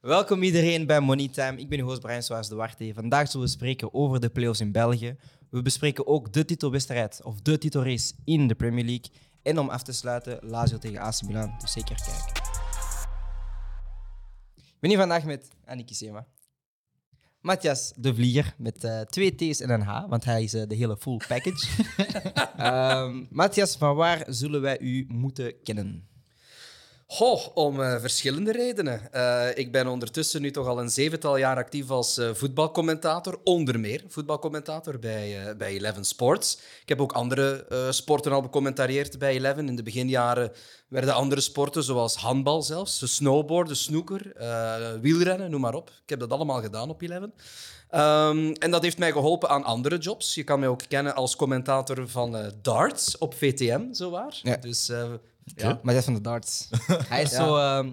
Welkom iedereen bij Money Time. Ik ben uw host Brian Soares de Warte. Vandaag zullen we spreken over de playoffs in België. We bespreken ook de titelwedstrijd of de titelrace in de Premier League. En om af te sluiten, Lazio tegen AC Milan. Dus zeker kijken. Ik ben hier vandaag met Annick Sema. Matthias de Vlieger met eh, twee T's en een H, want hij is eh, de hele full package. Ehm, Matthias, van waar zullen wij u moeten kennen? Goh, om eh, verschillende redenen. Eh, ik ben ondertussen nu toch al een zevental jaar actief als eh, voetbalcommentator. Onder meer voetbalcommentator bij, bij Eleven Sports. Ik heb ook andere sporten al becommentarieerd bij Eleven. In de beginjaren werden andere sporten, zoals handbal zelfs, snowboarden, snooker, wielrennen, noem maar op. Ik heb dat allemaal gedaan op Eleven. Ehm, en dat heeft mij geholpen aan andere jobs. Je kan mij ook kennen als commentator van darts op VTM, zowaar. Ja. Dus Ja, Matthias van de darts. Hij is Ja. zo... ehm,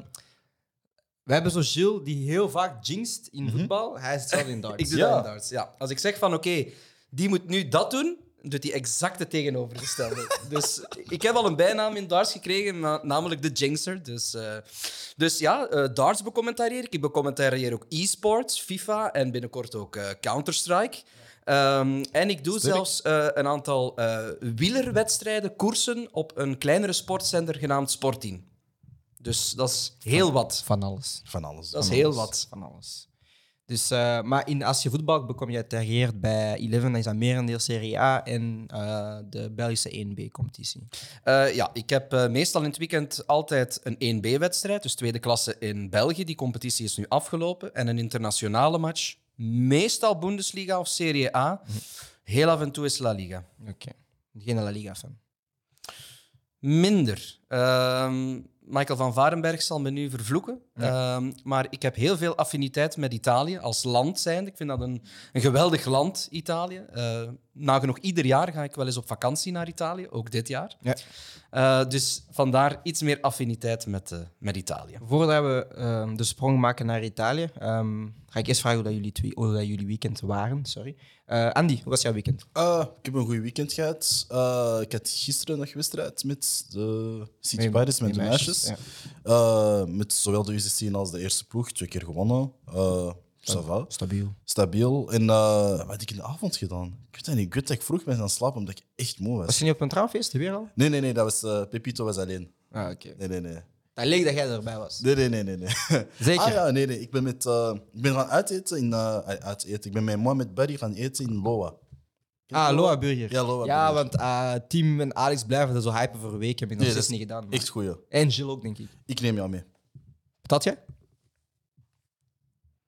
we hebben zo Gilles die heel vaak jinxt in voetbal. Hij is hetzelfde in darts. Ik doe Ja. dat in darts, ja. Als ik zeg van oké, die moet nu dat doen, doet hij exact het tegenovergestelde. dus ik heb al een bijnaam in darts gekregen, na- namelijk de Jinxer. Dus, eh, dus ja, eh, darts becommentarieer ik. Ik becommentarieer ook e-sports, FIFA en binnenkort ook eh, Counter-Strike. Ehm, en ik doe zelfs eh, een aantal eh wielerwedstrijden, koersen op een kleinere sportzender genaamd Sportien. Dus dat is heel wat. Van alles. Van alles. Dat is heel alles. wat. Van alles. Dus, eh, maar in, als je voetbal bekom je uiteraard bij Eleven, dan is dat merendeel Serie A en eh, de Belgische 1B-competitie. Eh, ja, ik heb eh, meestal in het weekend altijd een 1B-wedstrijd, dus tweede klasse in België. Die competitie is nu afgelopen. En een internationale match, meestal Bundesliga of Serie A. Heel af en toe is La Liga. Oké. Geen La Liga-fan. Minder. Ehm, Michael van Varenberg zal me nu vervloeken. Ehm, maar ik heb heel veel affiniteit met Italië als land zijnde. Ik vind dat een, een geweldig land, Italië. Eh, nagenoeg ieder jaar ga ik wel eens op vakantie naar Italië, ook dit jaar. Ja. Eh, dus vandaar iets meer affiniteit met, eh, met Italië. Voordat we ehm, de sprong maken naar Italië, ehm, ga ik eerst vragen hoe, dat jullie, twee, hoe dat jullie weekend waren. Sorry. Eh, Andy, hoe was jouw weekend? Eh, ik heb een goed weekend gehad. Eh, ik had gisteren nog wedstrijd met de City Met- Pirates, met de meisjes, meisjes. Eh, met zowel de U16 als de eerste ploeg. Twee keer gewonnen. Va. Stabiel. Stabiel. En eh, wat heb ik in de avond gedaan? Ik weet het niet. Ik weet dat ik vroeg ben gaan slapen omdat ik echt moe Was was. je niet op een trouwfeest weer al? Nee, nee, nee. Dat was, eh, Pepito was alleen. Ah, oké. Nee, nee, nee. Dat leek dat jij erbij was. Nee, nee, nee, nee. nee. Zeker? Ah ja, nee, nee. Ik ben, met, eh, ik ben gaan uiteten in... uiteten. Ik ben met Mohamed Buddy gaan eten in Loa. Je Ah, Loa Burger. Ja, Loa Ja, Burger. want eh Team en Alex blijven er zo hypen voor een week. Heb ik nog Nee, steeds niet gedaan. maar- Echt goeie. En Jill ook, denk ik. Ik neem jou mee. Wat had jij?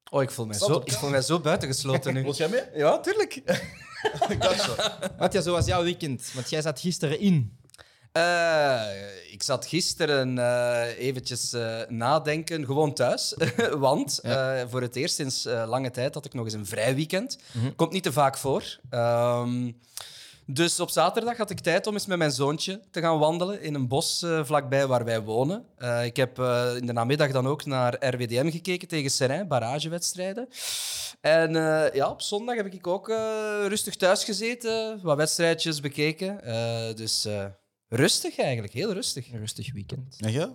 Oh, ik voel mij, zo, ik voel mij zo buitengesloten nu. Wil jij mee? Ja, tuurlijk. Matthias, hoe was jouw weekend? Want jij zat gisteren in. Eh, ik zat gisteren eh, eventjes eh, nadenken, gewoon thuis. Want eh, voor het eerst sinds eh, lange tijd had ik nog eens een vrij weekend. Komt niet te vaak voor. Ehm, dus op zaterdag had ik tijd om eens met mijn zoontje te gaan wandelen in een bos eh, vlakbij waar wij wonen. Eh, ik heb eh, in de namiddag dan ook naar RWDM gekeken tegen Serrain, barragewedstrijden. En eh, ja, op zondag heb ik ook eh, rustig thuis gezeten, wat wedstrijdjes bekeken. Eh, dus eh, rustig eigenlijk, heel rustig. Een rustig weekend. En jij?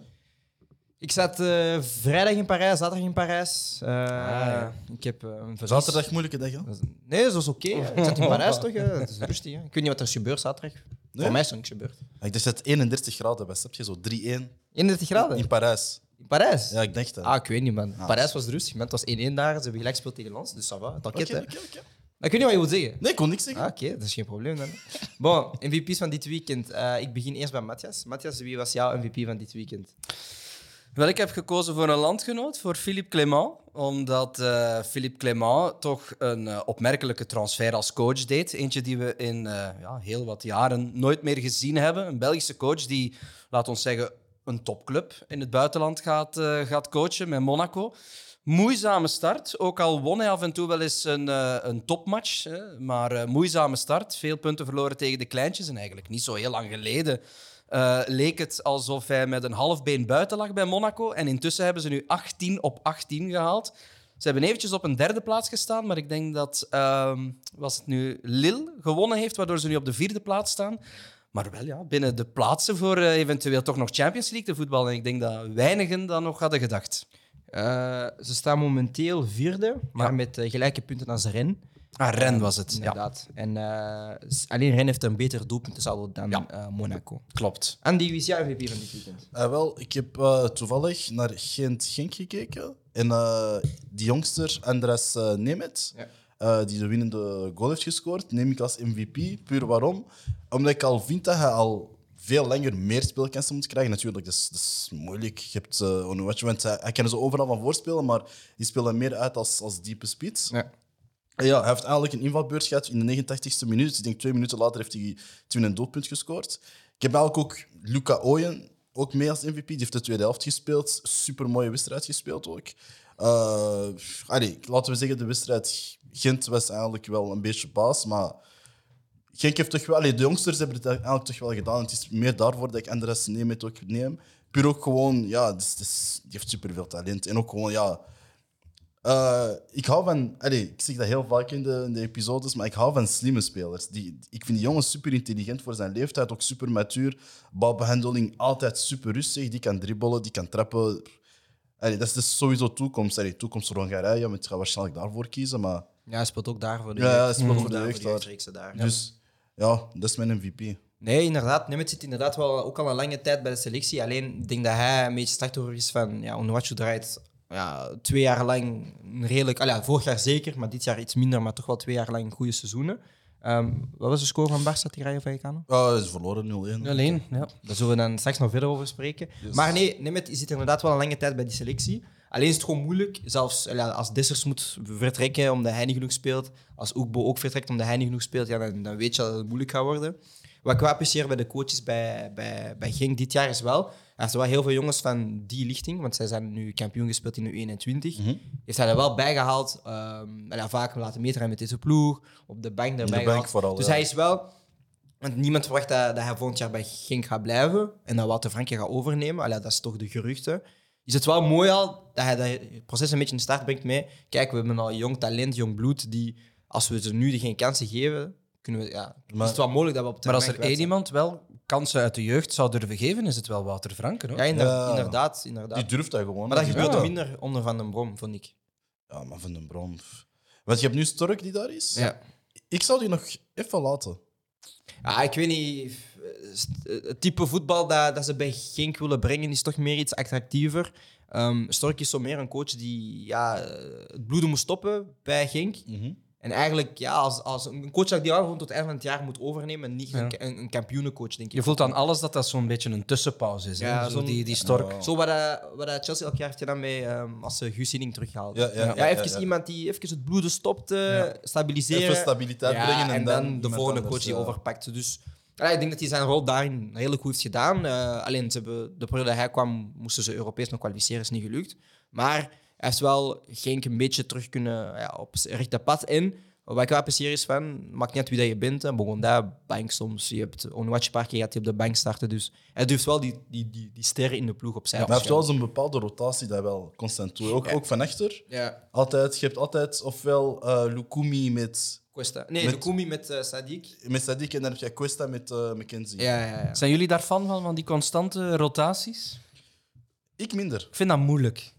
Ik zat eh, vrijdag in Parijs, zaterdag in Parijs. Eh, ja. Ik heb eh, een verlies. Zaterdag moeilijke dag, hè? Dat is- Nee, dat was oké. Ik zat in Parijs toch? hè? Het is rustig. Hè? Ik weet niet wat er is gebeurd zaterdag. Voor mij is er niks gebeurd. Ik dacht dat het 31 graden was. Heb je zo 3-1 31 graden? in Parijs? In Parijs? Ja, ik dacht dat. Ah, ik weet niet, man. Parijs was rustig, man. Het was 1-1 daar. Ze hebben gelijk gespeeld tegen ons, dus ça va. Het Oké, hè. oké, oké. Maar ik weet niet wat je wil zeggen. Nee, ik kon niks zeggen. Ah, oké, dat is geen probleem dan. Bon, MVP's van dit weekend. Eh, ik begin eerst bij Matthias. Matthias, wie was jouw MVP van dit weekend? Wel, ik heb gekozen voor een landgenoot, voor Philippe Clément. Omdat eh, Philippe Clément toch een eh, opmerkelijke transfer als coach deed. Eentje die we in eh, ja, heel wat jaren nooit meer gezien hebben. Een Belgische coach die, laat ons zeggen, een topclub in het buitenland gaat, gaat coachen met Monaco. Moeizame start, ook al won hij af en toe wel eens een, een topmatch. Hè, maar moeizame start, veel punten verloren tegen de kleintjes. En eigenlijk niet zo heel lang geleden eh, leek het alsof hij met een half been buiten lag bij Monaco. En intussen hebben ze nu 18 op 18 gehaald. Ze hebben eventjes op een derde plaats gestaan, maar ik denk dat ehm, was het nu Lille gewonnen heeft, waardoor ze nu op de vierde plaats staan. Maar wel ja, binnen de plaatsen voor eh, eventueel toch nog Champions League te voetballen. En ik denk dat weinigen dat nog hadden gedacht. Eh, ze staan momenteel vierde, maar Ja. met gelijke punten als Ren. Ah, Ren was het. Ja, Inderdaad. En eh, alleen Ren heeft een beter doelpuntensaldo dan Ja. eh, Monaco. klopt. Andy, wie is jouw MVP van dit weekend? Eh, wel, ik heb eh, toevallig naar Gent-Genk gekeken. En eh, die jongster, Andres eh Nemet, Ja. eh, die de winnende goal heeft gescoord, neem ik als MVP. Puur waarom? Omdat ik al vind dat hij al veel langer meer speelkansen moet krijgen. Natuurlijk, dat is, dat is moeilijk. Je hebt uh, want hij, hij kan er zo overal van voorspelen, maar die spelen meer uit als, als diepe spits. Ja. Ja, hij heeft eigenlijk een invalbeurt gehad in de 89ste minuut. Ik denk twee minuten later heeft hij toen een doelpunt gescoord. Ik heb eigenlijk ook Luca Ooyen ook mee als MVP. Die heeft de tweede helft gespeeld. Super mooie wedstrijd gespeeld ook. Allee, laten we zeggen, de wedstrijd Gent was eigenlijk wel een beetje baas, maar Genk heeft toch wel... allee, de jongsters hebben het eigenlijk toch wel gedaan. Het is meer daarvoor dat ik Andres Nemet ook neem. Puur ook gewoon, ja, het is- die heeft superveel talent. En ook gewoon, ja... eh, ik hou van... Allee, ik zeg dat heel vaak in de, in de episodes, maar ik hou van slimme spelers. Die, ik vind die jongen super intelligent voor zijn leeftijd, ook super matuur. Balbehandeling altijd super rustig. Die kan dribbelen, die kan trappen. Allee, dat is dus sowieso toekomst. Allee, toekomst voor Hongarije, want je gaat waarschijnlijk daarvoor kiezen. Maar, Ja, hij speelt ook daar voor de Ja, ja, hij speelt Ook voor de jeugd daar. jeugdreeksen daar. Dus ja, dat is mijn MVP. Nee, inderdaad. Nemeth zit inderdaad wel ook al een lange tijd bij de selectie. Alleen, ik denk dat hij een beetje slachtoffer is van... Ja, Onuachu draait ja, twee jaar lang een redelijk... Ah, ja, vorig jaar zeker, maar dit jaar iets minder. Maar toch wel twee jaar lang goede seizoenen. Ehm, wat was de score van Barça tegen Rayo Vallecano? Oh, dat is verloren 0-1. Alleen, ja. Daar zullen we dan straks nog verder over spreken. Maar nee, Nemeth zit inderdaad wel een lange tijd bij die selectie. Alleen is het gewoon moeilijk, zelfs ja, als Dessers moet vertrekken omdat hij niet genoeg speelt, als Oekbo ook vertrekt omdat hij niet genoeg speelt, ja, dan, dan weet je dat het moeilijk gaat worden. Wat ik wel apprecieer bij de coaches bij, bij, bij Genk dit jaar is wel, er zijn wel heel veel jongens van die lichting, want zij zijn nu kampioen gespeeld in de 21. Heeft hij er wel bij gehaald, um, en ja, vaak laten meedraaien met deze ploeg, op de bank gehaald. vooral, Dus ja. hij is wel... Want niemand verwacht dat, dat hij volgend jaar bij Genk gaat blijven en dat Wouter Franke gaat overnemen. Allee, dat is toch de geruchten. Is het wel mooi al dat hij dat proces een beetje in de start brengt mee. Kijk, we hebben al jong talent, jong bloed, die als we ze nu geen kansen geven, kunnen we, ja, is het wel mogelijk dat we op Maar als er één iemand wel kansen uit de jeugd zou durven geven, is het wel Wouter Franken. Hoor. Ja, inder- Ja. inderdaad. inderdaad. Die durft dat gewoon. maar dat gebeurde doet minder onder Van den Brom, vond ik. Ja, maar van den Brom. Want je hebt nu Stork die daar is. Ja. Ik zou die nog even laten. Ja, ik weet niet. Het type voetbal dat, dat ze bij Genk willen brengen is toch meer iets attractiever. Ehm Stork is zo meer een coach die ja, het bloeden moet stoppen bij Genk. En eigenlijk, ja, als, als een coach dat die al gewoon tot het einde van het jaar moet overnemen en niet Ja. een, een, een kampioenencoach, denk ik. Je voelt aan alles dat dat zo'n beetje een tussenpauze is. hè. Ja, Zo die, die stork. Ja. Zo wat, dat- wat dat Chelsea elk jaar heeft gedaan ehm, als ze Hiddink terughaalt. Ja, ja, ja, ja, even ja. iemand die even het bloeden stopt, eh, Ja. stabiliseren. Even stabiliteit Ja, brengen en, en dan, de volgende anders, coach die ja. overpakt. Dus ja, ik denk dat hij zijn rol daarin redelijk goed heeft gedaan. Eh, alleen ze hebben, de periode dat hij kwam, moesten ze Europees nog kwalificeren, is niet gelukt. Maar heeft wel Genk een beetje terug kunnen ja, op het rechte pad. En wat ik wel appreciëer is van, maakt niet uit wie dat je bent. hè. Bogonda, bank soms. Je hebt Onwatch een paar keer gaat hij op de bank starten. Dus hij durft wel die, die, die, die sterren in de ploeg op zijn. Maar hij heeft wel zo'n bepaalde rotatie dat wel constant doet. Ook, ook van achter. Ja, Altijd, je hebt altijd ofwel eh Lukumi met, Cuesta. Nee, Met- Lukumi met eh Sadiq. met Sadiq en dan heb je Cuesta met eh McKenzie. Ja, ja, ja. Zijn jullie daar fan van, van die constante rotaties? Ik minder. Ik vind dat moeilijk.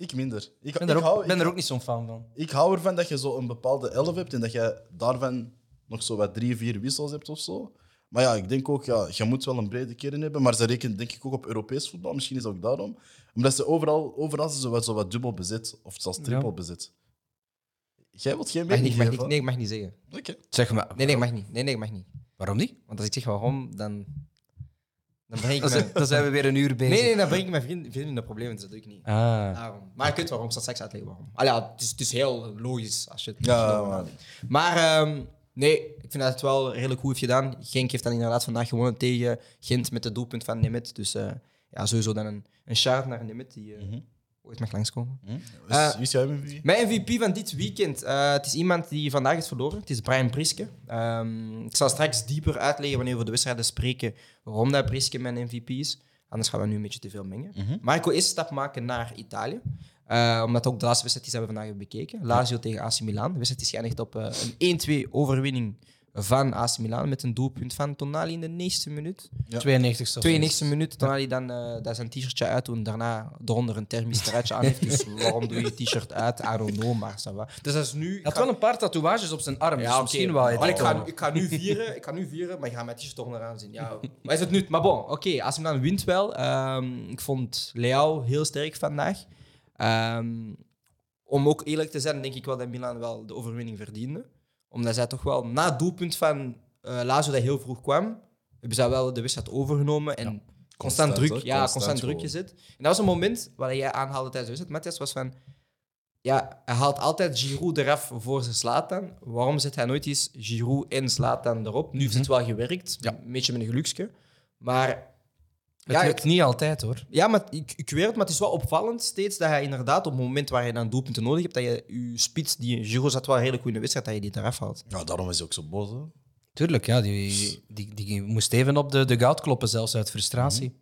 Ik minder. Ik, Ik ben, ik er ook, hou, ben ik, er ook niet zo'n fan van. ik hou ervan dat je zo een bepaalde elf hebt en dat je daarvan nog zo wat drie, vier wissels hebt of zo. Maar ja, ik denk ook, ja, je moet wel een brede kern hebben, maar ze rekenen denk ik ook op Europees voetbal. Misschien is het ook daarom. Omdat ze overal, overal ze wat, zo wat dubbel bezet, of zelfs triple Ja. bezet. Jij wilt geen mening mag niet, nee, ik mag niet zeggen. Oké. Zeg maar, Nee, nee, ik mag niet. Nee, nee, ik mag niet. waarom niet? Want als ik zeg waarom, dan... Dan breng ik Dan mijn... dan zijn we weer een uur bezig. Nee, nee, dan breng ik mijn vrienden vrienden in de problemen, dus dat doe ik niet. Ah. Daarom. Maar ik weet waarom, ik zal straks uitleggen waarom. Allee, ja, het, is, het is heel logisch als je het Ja, maar-. Maar ehm, nee, ik vind dat het wel redelijk goed heeft gedaan. Genk heeft dan inderdaad vandaag gewonnen tegen Gent met het doelpunt van Nemeth. Dus eh, ja, sowieso dan een, een shout naar Nemeth die eh, ooit mag langskomen. Hm? Eh, Wie is jouw MVP? Mijn MVP van dit weekend, eh, het is iemand die vandaag is verloren. Het is Brian Priske. Ehm, ik zal straks dieper uitleggen wanneer we over de wedstrijden spreken waarom dat Priske mijn MVP is. Anders gaan we nu een beetje te veel mengen. Maar ik wil eerst een stap maken naar Italië. Eh, omdat ook de laatste wedstrijd die we vandaag hebben bekeken. Lazio tegen AC Milan. De wedstrijd is geëindigd op een 1-2 overwinning van AC Milan met een doelpunt van Tonali in de 90 minuut. 92 92 minuten, Tonali dan eh dat zijn t-shirtje uitdoen, daarna eronder een thermisch truitje aan heeft. Dus waarom doe je t-shirt uit? I don't know, maar ça va. Dus dat is nu... Hij had wel een paar tatoeages op zijn arm, dus oké. misschien wel. Maar ik ga, ik ga nu vieren, ik ga nu vieren, maar ik ga mijn t-shirt toch nog aanzien. Ja, wat is het nu? Maar bon, oké, als Milan wint wel. Ehm, ik vond Leao heel sterk vandaag. Ehm, om ook eerlijk te zijn, denk ik wel dat Milan wel de overwinning verdiende. Omdat zij toch wel, na het doelpunt van eh Lazio dat heel vroeg kwam, hebben zij wel de wedstrijd overgenomen en constant, Constant, druk, hoor. ja, Constant constant druk gezet. En dat was een moment waar jij aanhaalde tijdens de wedstrijd, Matthias, was van... Ja, hij haalt altijd Giroud eraf voor zijn Slatan. Waarom zet hij nooit eens Giroud en Slatan erop? Nu heeft het wel gewerkt, Ja. een beetje met een geluksje. Maar Het Ja, lukt niet altijd hoor. ja, maar ik, ik weet het, maar het is wel opvallend steeds dat hij inderdaad op het moment waar je dan doelpunten nodig hebt, dat je je spits, die Giroud zat wel redelijk goede wedstrijd, dat je die eraf haalt. Ja, daarom is hij ook zo boos. Hè. Tuurlijk, ja, die, die, die moest even op de, de goud kloppen, zelfs uit frustratie.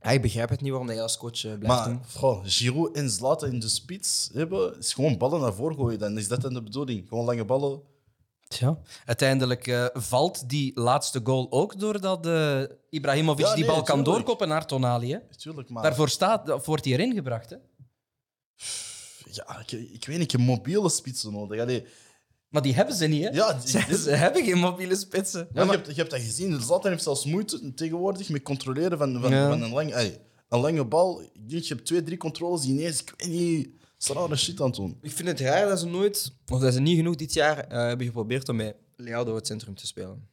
Ja, ik begrijp het niet waarom je als coach eh, blijft Maar doen. goh, Giroud en Zlatan in de spits hebben, is gewoon ballen naar voren gooien. Dan is dat dan de bedoeling. Gewoon lange ballen. Tja. Uiteindelijk eh, valt die laatste goal ook doordat eh Ibrahimovic Ja, die bal kan tuurlijk. doorkoppen naar Tonali. Hè. Tuurlijk, maar... Daarvoor staat, of wordt hij erin gebracht. Hè. Ja, ik, ik weet niet, je mobiele spitsen nodig. Allee, Maar die hebben ze niet. Hè. ja, die- Ze, ze hebben geen mobiele spitsen. Ja, je, hebt, je hebt dat gezien. Zlatan heeft zelfs moeite tegenwoordig met controleren van, van, Ja. van een, lange, ey, een lange bal. Ik denk, je hebt twee, drie controles die ineens, ik weet niet, rare shit aan het doen. Ik vind het raar dat ze nooit, of dat ze niet genoeg dit jaar eh, hebben geprobeerd om met Leao door het centrum te spelen.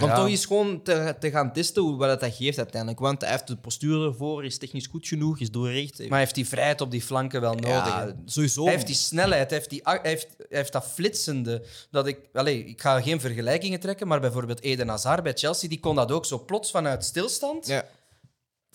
Om Ja. toch eens gewoon te, te gaan testen hoe, wat dat geeft uiteindelijk. Want hij heeft de postuur ervoor, is technisch goed genoeg, is doorrecht. Maar hij heeft die vrijheid op die flanken wel nodig. ja, sowieso. Hij heeft die snelheid, hij heeft, die, hij heeft, hij heeft dat flitsende. Dat ik, allez, ik ga geen vergelijkingen trekken, maar bijvoorbeeld Eden Hazard bij Chelsea, die kon dat ook zo plots vanuit stilstand Ja.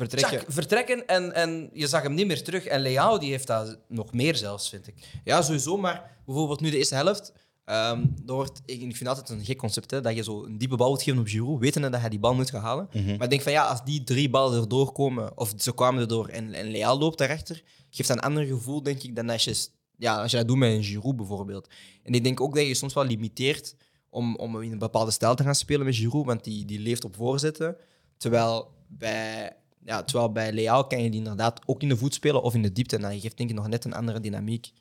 Vertrekken. tjak, vertrekken en, en je zag hem niet meer terug. En Leao die heeft dat nog meer zelfs, vind ik. Ja, sowieso. Maar bijvoorbeeld nu de eerste helft. ehm dat wordt, ik, ik vind altijd een gek concept hè, dat je zo een diepe bal moet geven op Giroud, wetende dat hij die bal moet gaan halen. Maar ik denk van ja, als die drie ballen erdoor komen, of ze kwamen erdoor en, en Leal loopt daarachter, geeft dat een ander gevoel, denk ik, dan als je, ja, als je dat doet met een Giroud bijvoorbeeld. En ik denk ook dat je soms wel limiteert om, om in een bepaalde stijl te gaan spelen met Giroud, want die, die leeft op voorzetten. Terwijl bij, ja, terwijl bij Leal kan je die inderdaad ook in de voet spelen of in de diepte. En dat geeft denk ik nog net een andere dynamiek.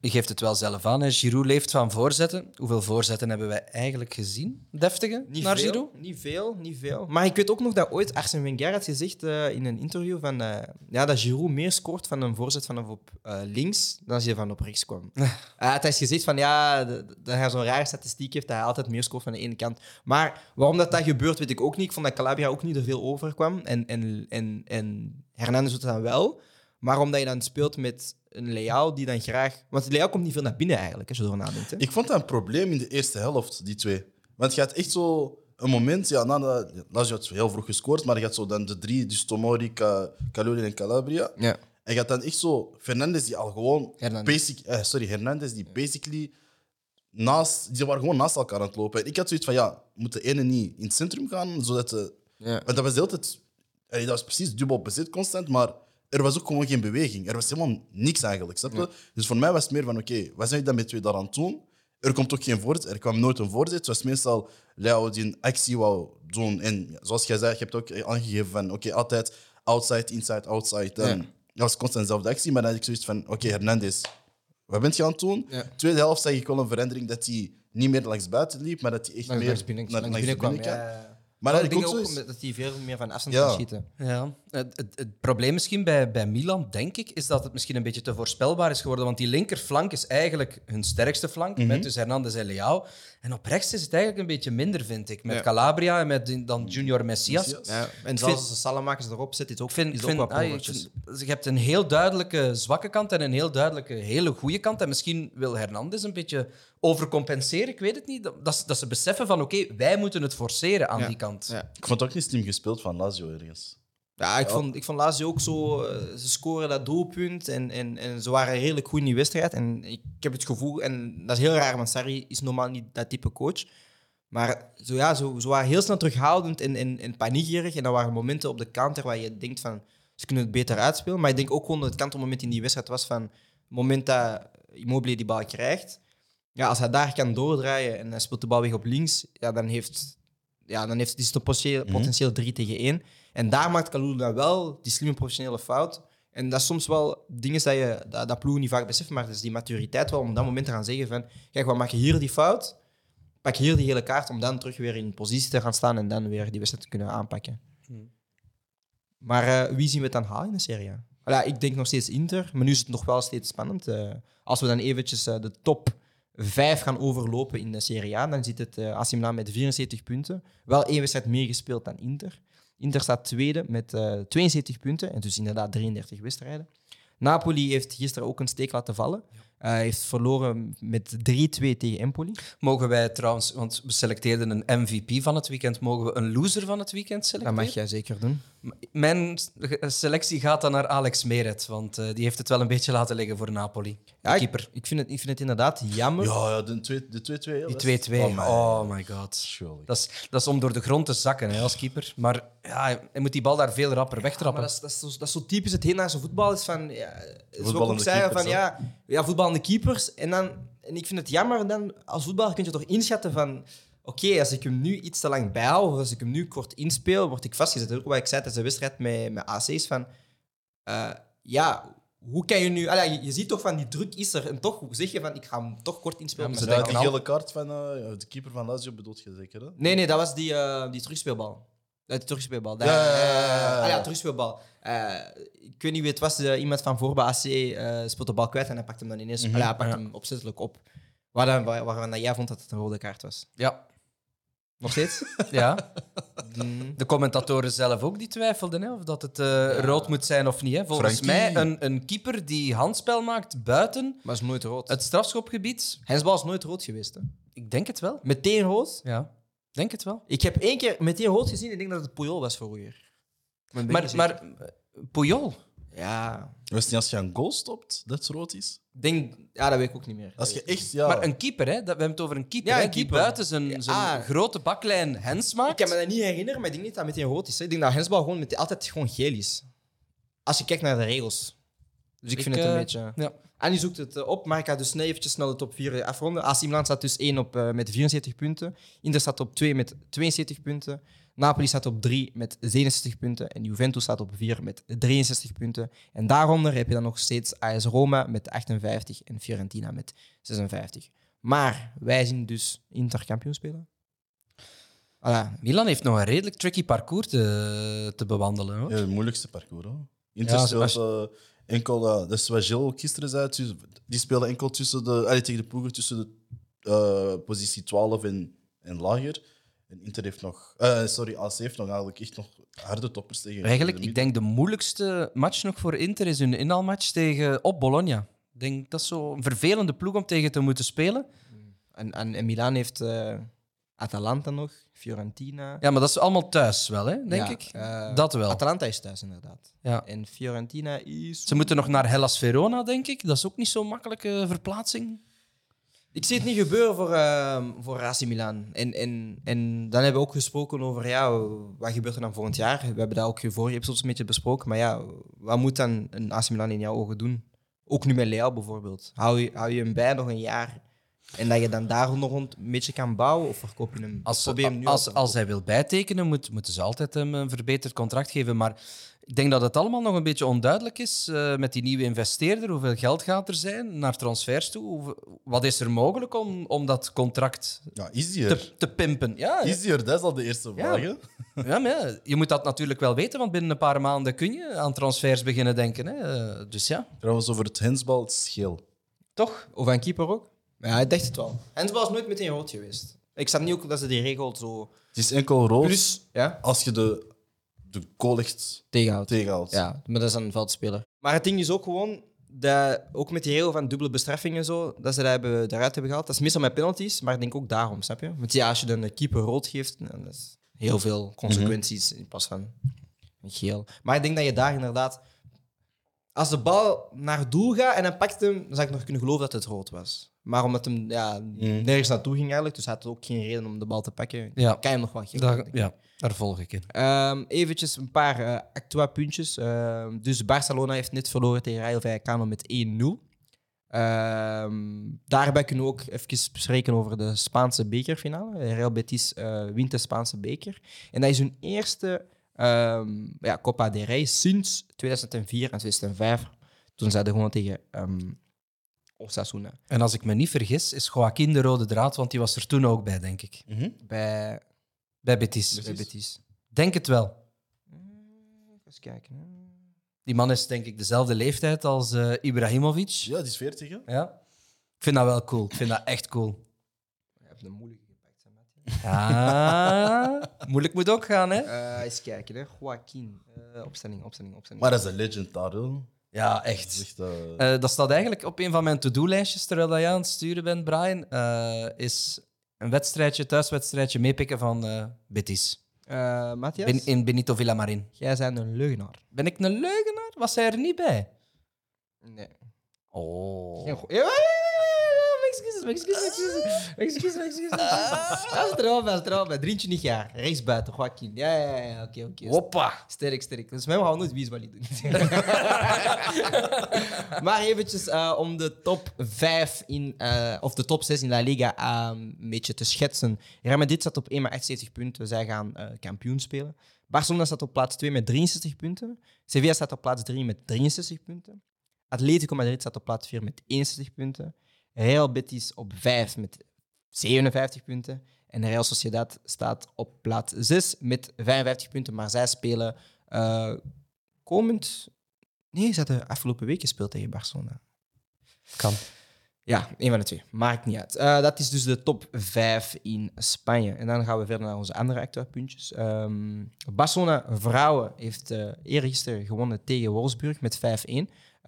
Je geeft het wel zelf aan. Hè. Giroud leeft van voorzetten. Hoeveel voorzetten hebben wij eigenlijk gezien? Deftige Niet naar veel, Giroud? Niet veel, niet veel. Maar ik weet ook nog dat ooit Arsene Wenger had gezegd eh, in een interview van, eh, ja, dat Giroud meer scoort van een voorzet vanaf op eh, links dan als hij van op rechts kwam. Hij had gezegd van ja, dat hij zo'n rare statistiek heeft dat hij altijd meer scoort van de ene kant. Maar waarom dat, dat gebeurt, weet ik ook niet. Ik vond dat Calabria ook niet er veel overkwam. En, en, en, en Hernandez doet dan wel. Maar omdat je dan speelt met een Leao die dan graag... Want Leao komt niet veel naar binnen eigenlijk, als je erover nadenkt. Hè? Ik vond dat een probleem in de eerste helft, die twee. Want je had echt zo een moment, ja, nadat Lazio had heel vroeg gescoord, maar je had zo dan de drie, dus Tomori, Calori en Calabria. Ja. En je had dan echt zo Fernandes die al gewoon Hernandez. basic, eh, sorry, Hernandez die basically naast, die waren gewoon naast elkaar aan het lopen. En ik had zoiets van ja, moet de ene niet in het centrum gaan, zodat de, Ja. want dat was de hele tijd, dat was precies dubbel bezit constant, maar er was ook gewoon geen beweging. Er was helemaal niks eigenlijk, snap je? Dus voor mij was het meer van oké, wat zijn je dan met twee daaraan doen? Er komt ook geen voorzet, er kwam nooit een voorzet. Het was meestal Leo die een actie wou doen. En zoals jij zei, je hebt ook aangegeven van oké, altijd outside, inside, outside. Dan, Ja. Dat was constant dezelfde actie, maar dan had ik zoiets van oké, Hernandez, wat bent je aan het doen? Ja. Tweede helft zag ik wel een verandering dat hij niet meer langs buiten liep, maar dat hij echt Langs, meer binnen, langs langs binnen kwam. Maar dat ik ook ook zo is- omdat hij veel meer van afstand Ja. kan schieten. Ja, het, het, het probleem misschien bij, bij Milan, denk ik, is dat het misschien een beetje te voorspelbaar is geworden. Want die linkerflank is eigenlijk hun sterkste flank, met dus Hernandez en Leao. En op rechts is het eigenlijk een beetje minder, vind ik. Met Ja. Calabria en met dan Junior Messias. Messias. Ja, en zelfs als de Salamakers erop zit, is ook, Ik vind, is ik ook vind, wat ah, vind- je hebt een heel duidelijke zwakke kant en een heel duidelijke hele goede kant. En misschien wil Hernandez een beetje overcompenseren, ik weet het niet. Dat, dat, dat ze beseffen van, oké, wij moeten het forceren aan Ja. die kant. Ja. Ik vond het ook niet slim gespeeld van Lazio ergens. Ja, ik vond, ik vond Lazio ook zo... eh, ze scoren dat doelpunt en, en, en ze waren redelijk goed in die wedstrijd. En ik heb het gevoel... En dat is heel raar, want Sarri is normaal niet dat type coach. Maar zo, ja, zo, ze waren heel snel terughoudend en, en, en paniekerig. En dan waren momenten op de counter waar je denkt van... Ze kunnen het beter uitspelen. Maar ik denk ook gewoon dat het kantelmoment in die wedstrijd was van... Het moment dat Immobile die bal krijgt... ja, als hij daar kan doordraaien en hij speelt de bal weg op links, ja, dan heeft, ja, dan heeft is het potentieel, potentieel 3 tegen 1. En daar maakt Kalulu dan wel die slimme professionele fout. En dat is soms wel dingen dat, je, dat, dat ploegen niet vaak beseffen, maar het is die maturiteit wel om op dat moment te gaan zeggen van kijk, we maken hier die fout, pak hier die hele kaart om dan terug weer in positie te gaan staan en dan weer die wedstrijd te kunnen aanpakken. Maar eh, wie zien we het dan halen in de Serie A? Voilà, ik denk nog steeds Inter, maar nu is het nog wel steeds spannend. Eh, als we dan eventjes eh, de top 5 gaan overlopen in de Serie A, dan zit het uh, AC Milan met 74 punten. Wel één wedstrijd meer gespeeld dan Inter. Inter staat tweede met uh, 72 punten, en dus inderdaad 33 wedstrijden. Napoli heeft gisteren ook een steek laten vallen. Hij heeft verloren met 3-2 tegen Empoli. Mogen wij trouwens, want we selecteerden een MVP van het weekend, mogen we een loser van het weekend Dat selecteren? mag jij zeker doen. Mijn selectie gaat dan naar Alex Meret, want eh, die heeft het wel een beetje laten liggen voor Napoli. Ja, keeper. ik, vind het, ik vind het inderdaad jammer. Ja, ja de 2-2. De 2-2 heel Die 2-2. best. Oh, my god. Schuldig. Dat is, dat is om door de grond te zakken hè, als keeper. Maar ja, hij moet die bal daar veel rapper Ja, wegtrappen. maar dat, is, dat, is zo, dat is zo typisch het Heenaarse voetbal. Is van, ja, zeiden, van ja, ja, voetballende keepers. En, dan, en ik vind het jammer, dan, als voetballer kun je toch inschatten van... Oké, als ik hem nu iets te lang bijhoud, of als ik hem nu kort inspeel, word ik vastgezet. Ook wat ik zei tijdens de wedstrijd met, met AC's. Van, eh, ja, hoe kan je nu... Je, ziet toch van, die druk is er. En toch zeg je van, ik ga hem toch kort inspelen. Ja, maar ze Ja, die al- gele kaart van eh, de keeper van Lazio bedoelt je zeker, hè? Nee, nee, dat was die, eh die terugspeelbal. Die terugspeelbal. Dat- Ja, ja, ja, ja, ja. Ah ja, terugspeelbal. Eh, ik weet niet wie het was. eh, iemand van voor bij AC eh, speelt de bal kwijt en hij pakt hem dan ineens. Ja, hij pakt Ja. hem opzettelijk op. Waar dan, waar, waarvan dat jij vond dat het een rode kaart was. Ja. Nog steeds? ja. Mm. De commentatoren zelf ook die twijfelden hè, of dat het eh, rood moet zijn of niet. Hè. Volgens Frankie. mij een, een keeper die handspel maakt buiten Maar is nooit rood. het strafschopgebied. Hensbal is nooit rood geweest. Hè. Ik denk het wel. Meteen rood. Ja, denk het wel. Ik heb één keer meteen rood gezien. Ik denk dat het Puyol was vroeger. Maar, ik ben niet Maar, maar eh, Puyol, Ja, Wist niet als je een goal stopt, dat het rood is? ik denk... Ja, dat weet ik ook niet meer. Als je echt, ja... maar een keeper, hè? Dat, we hebben het over een keeper, Ja, hè, een die keeper. buiten zijn, zijn Ah. grote baklijn hens Ik maakt. kan me dat niet herinneren, maar ik denk niet dat het meteen rood is. hè. Ik denk dat hensbal gewoon met, altijd gewoon geel is. Als je kijkt naar de regels. Dus ik, Ik, vind het een eh, beetje... Ja. Annie zoekt het eh, op, maar ik ga dus eventjes snel de top 4 afronden. AC Milan staat dus 1 op, eh, met 74 punten. Inter staat op 2 met 72 punten. Napoli staat op 3 met 67 punten. En Juventus staat op 4 met 63 punten. En daaronder heb je dan nog steeds AS Roma met 58 en Fiorentina met 56. Maar wij zien dus Inter kampioen spelen. Voilà. Milan heeft nog een redelijk tricky parcours te, te bewandelen. Hoor. Ja, het moeilijkste parcours. Hoor. Inter Ja, speelt eh, enkel, eh, dat is wat Gilles ook gisteren zei, die speelde enkel tussen de, allee, tegen de ploegen tussen de eh, positie 12 en, en lager. En Inter heeft nog, eh, sorry, AC heeft nog eigenlijk echt nog harde toppers tegen. Eigenlijk, ik de denk de moeilijkste match nog voor Inter is hun inhaalmatch tegen op Bologna. Ik denk dat is zo'n vervelende ploeg om tegen te moeten spelen. En, en, en Milan heeft eh, Atalanta nog, Fiorentina. Ja, maar dat is allemaal thuis wel, hè, denk Ja, ik. eh, dat wel. Atalanta is thuis, inderdaad. Ja. En Fiorentina is... Ze moeten nog naar Hellas Verona, denk ik. Dat is ook niet zo'n makkelijke verplaatsing. Ik zie het niet gebeuren voor, uh, voor AC Milan. En, en, en dan hebben we ook gesproken over ja, wat gebeurt er dan volgend jaar. We hebben dat ook vorige episodes een beetje besproken. Maar ja, wat moet dan een AC Milan in jouw ogen doen? Ook nu met Leao bijvoorbeeld. Hou je, hou je hem bij nog een jaar en dat je dan daar nog rond een beetje kan bouwen? Of verkoop je hem? Als, probeer je hem nu al als, als hij wil bijtekenen, moet, moeten ze altijd hem een verbeterd contract geven. Maar ik denk dat het allemaal nog een beetje onduidelijk is eh, met die nieuwe investeerder. Hoeveel geld gaat er zijn naar transfers toe? Hoe- wat is er mogelijk om, om dat contract Ja, is die er? te, te pimpen? Ja, Is die er? Dat is al de eerste Ja. vraag. hè? ja, maar ja, je moet dat natuurlijk wel weten, want binnen een paar maanden kun je aan transfers beginnen denken. Hè. Eh, Dus ja, Trouwens, over het hensbal, het is geel. toch? Of een keeper ook? Ja, ik dacht het wel. Hensbal is nooit meteen rood geweest. Ik snap niet ook dat ze die regel zo... Het is enkel rood Plus, ja, als je de, de goal echt tegenhoudt. tegenhoudt. Ja, maar dat is dan een veldspeler. Maar het ding is ook gewoon, dat, ook met die regel van dubbele bestraffingen zo, dat ze dat hebben, daaruit hebben gehaald. Dat is meestal met penalties, maar ik denk ook daarom, snap je? Want ja, als je dan een keeper rood geeft, dan dat is heel veel consequenties in pas van geel. Maar ik denk dat je daar inderdaad... Als de bal naar het doel gaat en hij pakt hem, dan zou ik nog kunnen geloven dat het rood was. Maar omdat hem ja, nergens naartoe ging eigenlijk, dus hij had ook geen reden om de bal te pakken, Ja. kan je hem nog Daar, geven. ja, daar volg ik in. Ehm eventjes een paar eh actua puntjes. Ehm, dus Barcelona heeft net verloren tegen Rayo Vallecano met 1-0. Ehm, daarbij kunnen we ook even bespreken over de Spaanse bekerfinale. Real Betis eh, wint de Spaanse beker. En dat is hun eerste ehm, ja, Copa del Rey sinds 2004 en 2005. Toen zij gewoon tegen um, Osasuna. En als ik me niet vergis, is Joaquin de rode draad, want die was er toen ook bij, denk ik. Mhm. Bij, Bij Betis. bij Betis. Denk het wel. Even kijken. hè. Die man is denk ik dezelfde leeftijd als eh, Ibrahimovic. Ja, die is 40, hè? Ja. Ik vind dat wel cool. Ik vind dat echt cool. Je hebt een moeilijke Ja, moeilijk moet ook gaan, hè? Eh, eens kijken, hè. Joaquin. Eh, opstelling, opstelling, opstelling. Maar dat is een legend daar. Ja, Dat is echt. echt... eh, Eh, dat staat eigenlijk op een van mijn to-do-lijstjes terwijl dat jij aan het sturen bent, Brian. eh, is een wedstrijdje, thuiswedstrijdje meepikken van eh Betis. Eh, Matthias, Ben- in Benito Villamarin. jij bent een leugenaar. Ben ik een leugenaar? Was hij er niet bij? Nee. Oh. Geen go- Ja, ja, ja, ja, mijn excuses, mijn excuses, mijn excuses. Mijn excuses, mijn excuses. Ja, is er wel bij, is er bij. Drientje niet jaar. Rechtsbuiten, Joaquin. Ja, ja, ja, oké, oké. Hoppa. Sterk, sterk. Dus mij gaan we nooit Wiesbalie doen. maar eventjes eh, om de top 5 in, eh, of de top 6 in La Liga eh, een beetje te schetsen. Real Madrid staat op 1 met 78 punten. Zij gaan eh, kampioen spelen. Barcelona staat op plaats 2 met 63 punten. Sevilla staat op plaats 3 met 63 punten. Atletico Madrid staat op plaats 4 met 61 punten. Real Betis op 5 met 57 punten. En Real Sociedad staat op plaats 6 met 55 punten. Maar zij spelen eh, komend... Nee, ze hadden afgelopen week gespeeld tegen Barcelona. Kan. Ja, een van de twee. Maakt niet uit. Eh, dat is dus de top 5 in Spanje. En dan gaan we verder naar onze andere actuele puntjes. Ehm, Barcelona vrouwen heeft uh, eergisteren gewonnen tegen Wolfsburg met 5-1.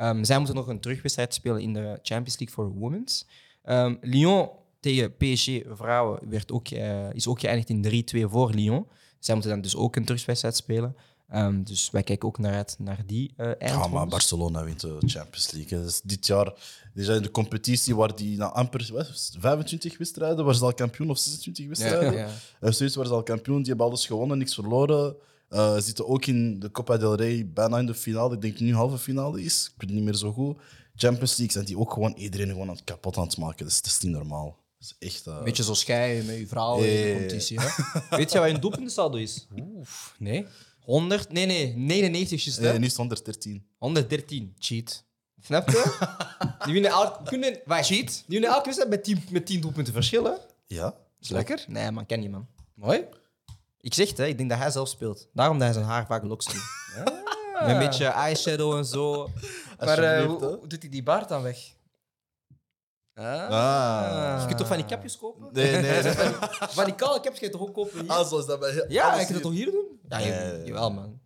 Ehm, zij moeten nog een terugwedstrijd spelen in de Champions League for Women's. Ehm, Lyon tegen PSG vrouwen werd ook, eh, is ook geëindigd in 3-2 voor Lyon. Zij moeten dan dus ook een terugwedstrijd spelen. Ehm, dus wij kijken ook naar uit naar die eh Ja, maar Barcelona wint de Champions League. hè. Dus dit jaar die zijn in de competitie waar die na amper wat, is het, 25 wedstrijden, waar ze al kampioen of 26 wedstrijden. ja. En zoiets waar ze al kampioen, die hebben alles gewonnen, niks verloren. Eh, Ze zitten ook in de Copa del Rey bijna in de finale. Ik denk nu halve finale is. Ik weet het niet meer zo goed. Champions League zijn die ook gewoon iedereen gewoon aan het kapot aan het maken. Dat is, dat is niet normaal. Dat is echt. eh, Beetje zoals jij met je vrouw in de Eh. competitie. Hè? Weet je wat een doelpuntensaldo is? Oef, nee. 100? Nee, nee, 99 is eh, nu is het 113. 113. Cheat. Snap je? Die winnen elke... Kunnen... Wacht, Cheat? Die winnen elke wedstrijd met 10, met 10 doelpunten verschillen. Ja? Is lekker? Nee, man, ken je, man. Mooi. Ik zeg het, hè, ik denk dat hij zelf speelt. Daarom dat hij zijn haar vaak loks doet. Met een beetje eyeshadow en zo. Maar eh, hoe, doet hij die baard dan weg? Ah. Ah. Je kunt toch van die kapjes kopen? Nee, nee. nee. Van die kale kapjes ga je toch ook kopen hier? Ah, zoals dat bij Ja, alles ik kan het toch hier. doen? Ja, je- Nee. jawel, man.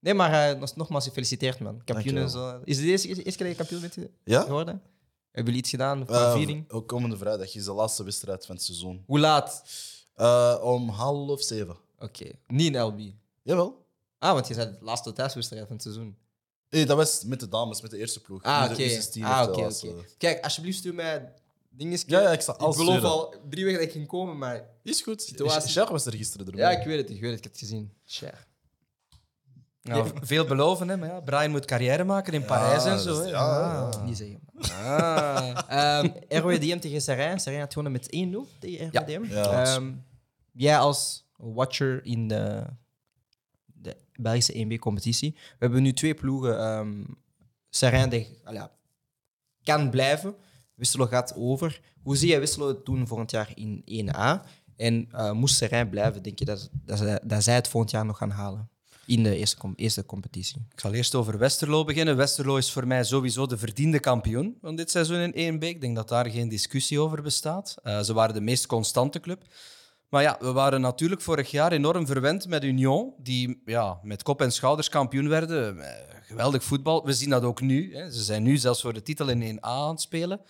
Nee, maar eh, nog- nogmaals, gefeliciteerd, man. Kampioen en zo. Is het de eerste, eerste keer dat je kampioen bent Ja? geworden? Hebben jullie iets gedaan voor Eh, viering? ook komende vrijdag is de laatste wedstrijd van het seizoen. Hoe laat? Eh, om half zeven. Oké, niet in LB. Jawel. Ah, want je zei de laatste thuiswedstrijd van het seizoen. Nee, dat was met de dames, met de eerste ploeg. Ah, de oké. U16 Ah, oké, oké. Kijk, alsjeblieft stuur mij dingen. Ja, ja, ik zal Ik alles beloof sturen. al drie weken dat ik ging komen, maar... Is goed. Situatie- Sjaak was er gisteren erbij. Ja, ik weet het, ik weet het, ik heb het gezien. Share. Nou, veel beloven, hè, maar ja, Brian moet carrière maken in Parijs en zo. hè. ja, Ah. Niet zeggen. Ah. Ehm RWDM tegen Serijn. Serijn had gewonnen met 1-0 tegen RWDM. Ja. Ehm, jij als watcher in de, de Belgische 1B-competitie. We hebben nu twee ploegen. ehm Serijn ja, kan blijven. Wisselo gaat over. Hoe zie jij Wisselo het doen volgend jaar in 1A? En eh, moest Serijn blijven, denk je dat, dat, zij, dat zij het volgend jaar nog gaan halen? In de eerste, eerste competitie. Ik zal eerst over Westerlo beginnen. Westerlo is voor mij sowieso de verdiende kampioen van dit seizoen in 1B. Ik denk dat daar geen discussie over bestaat. Eh, ze waren de meest constante club. Maar ja, we waren natuurlijk vorig jaar enorm verwend met Union, die ja, met kop en schouders kampioen werden. Eh, Geweldig voetbal. We zien dat ook nu. Hè. Ze zijn nu zelfs voor de titel in 1A aan het spelen.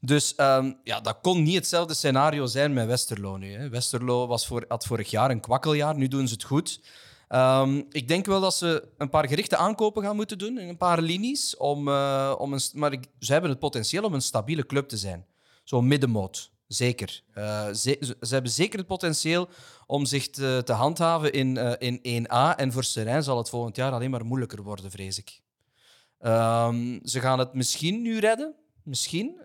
Dus ehm, ja, dat kon niet hetzelfde scenario zijn met Westerlo nu. Hè. Westerlo was voor, had vorig jaar een kwakkeljaar, nu doen ze het goed. Ehm, ik denk wel dat ze een paar gerichte aankopen gaan moeten doen in een paar linies. Om, eh, om een, maar ze hebben het potentieel om een stabiele club te zijn. Zo'n middenmoot, zeker. Eh, ze, hebben zeker het potentieel om zich te, te handhaven in, eh, in 1A. En voor Serijn zal het volgend jaar alleen maar moeilijker worden, vrees ik. Ehm, ze gaan het misschien nu redden. misschien.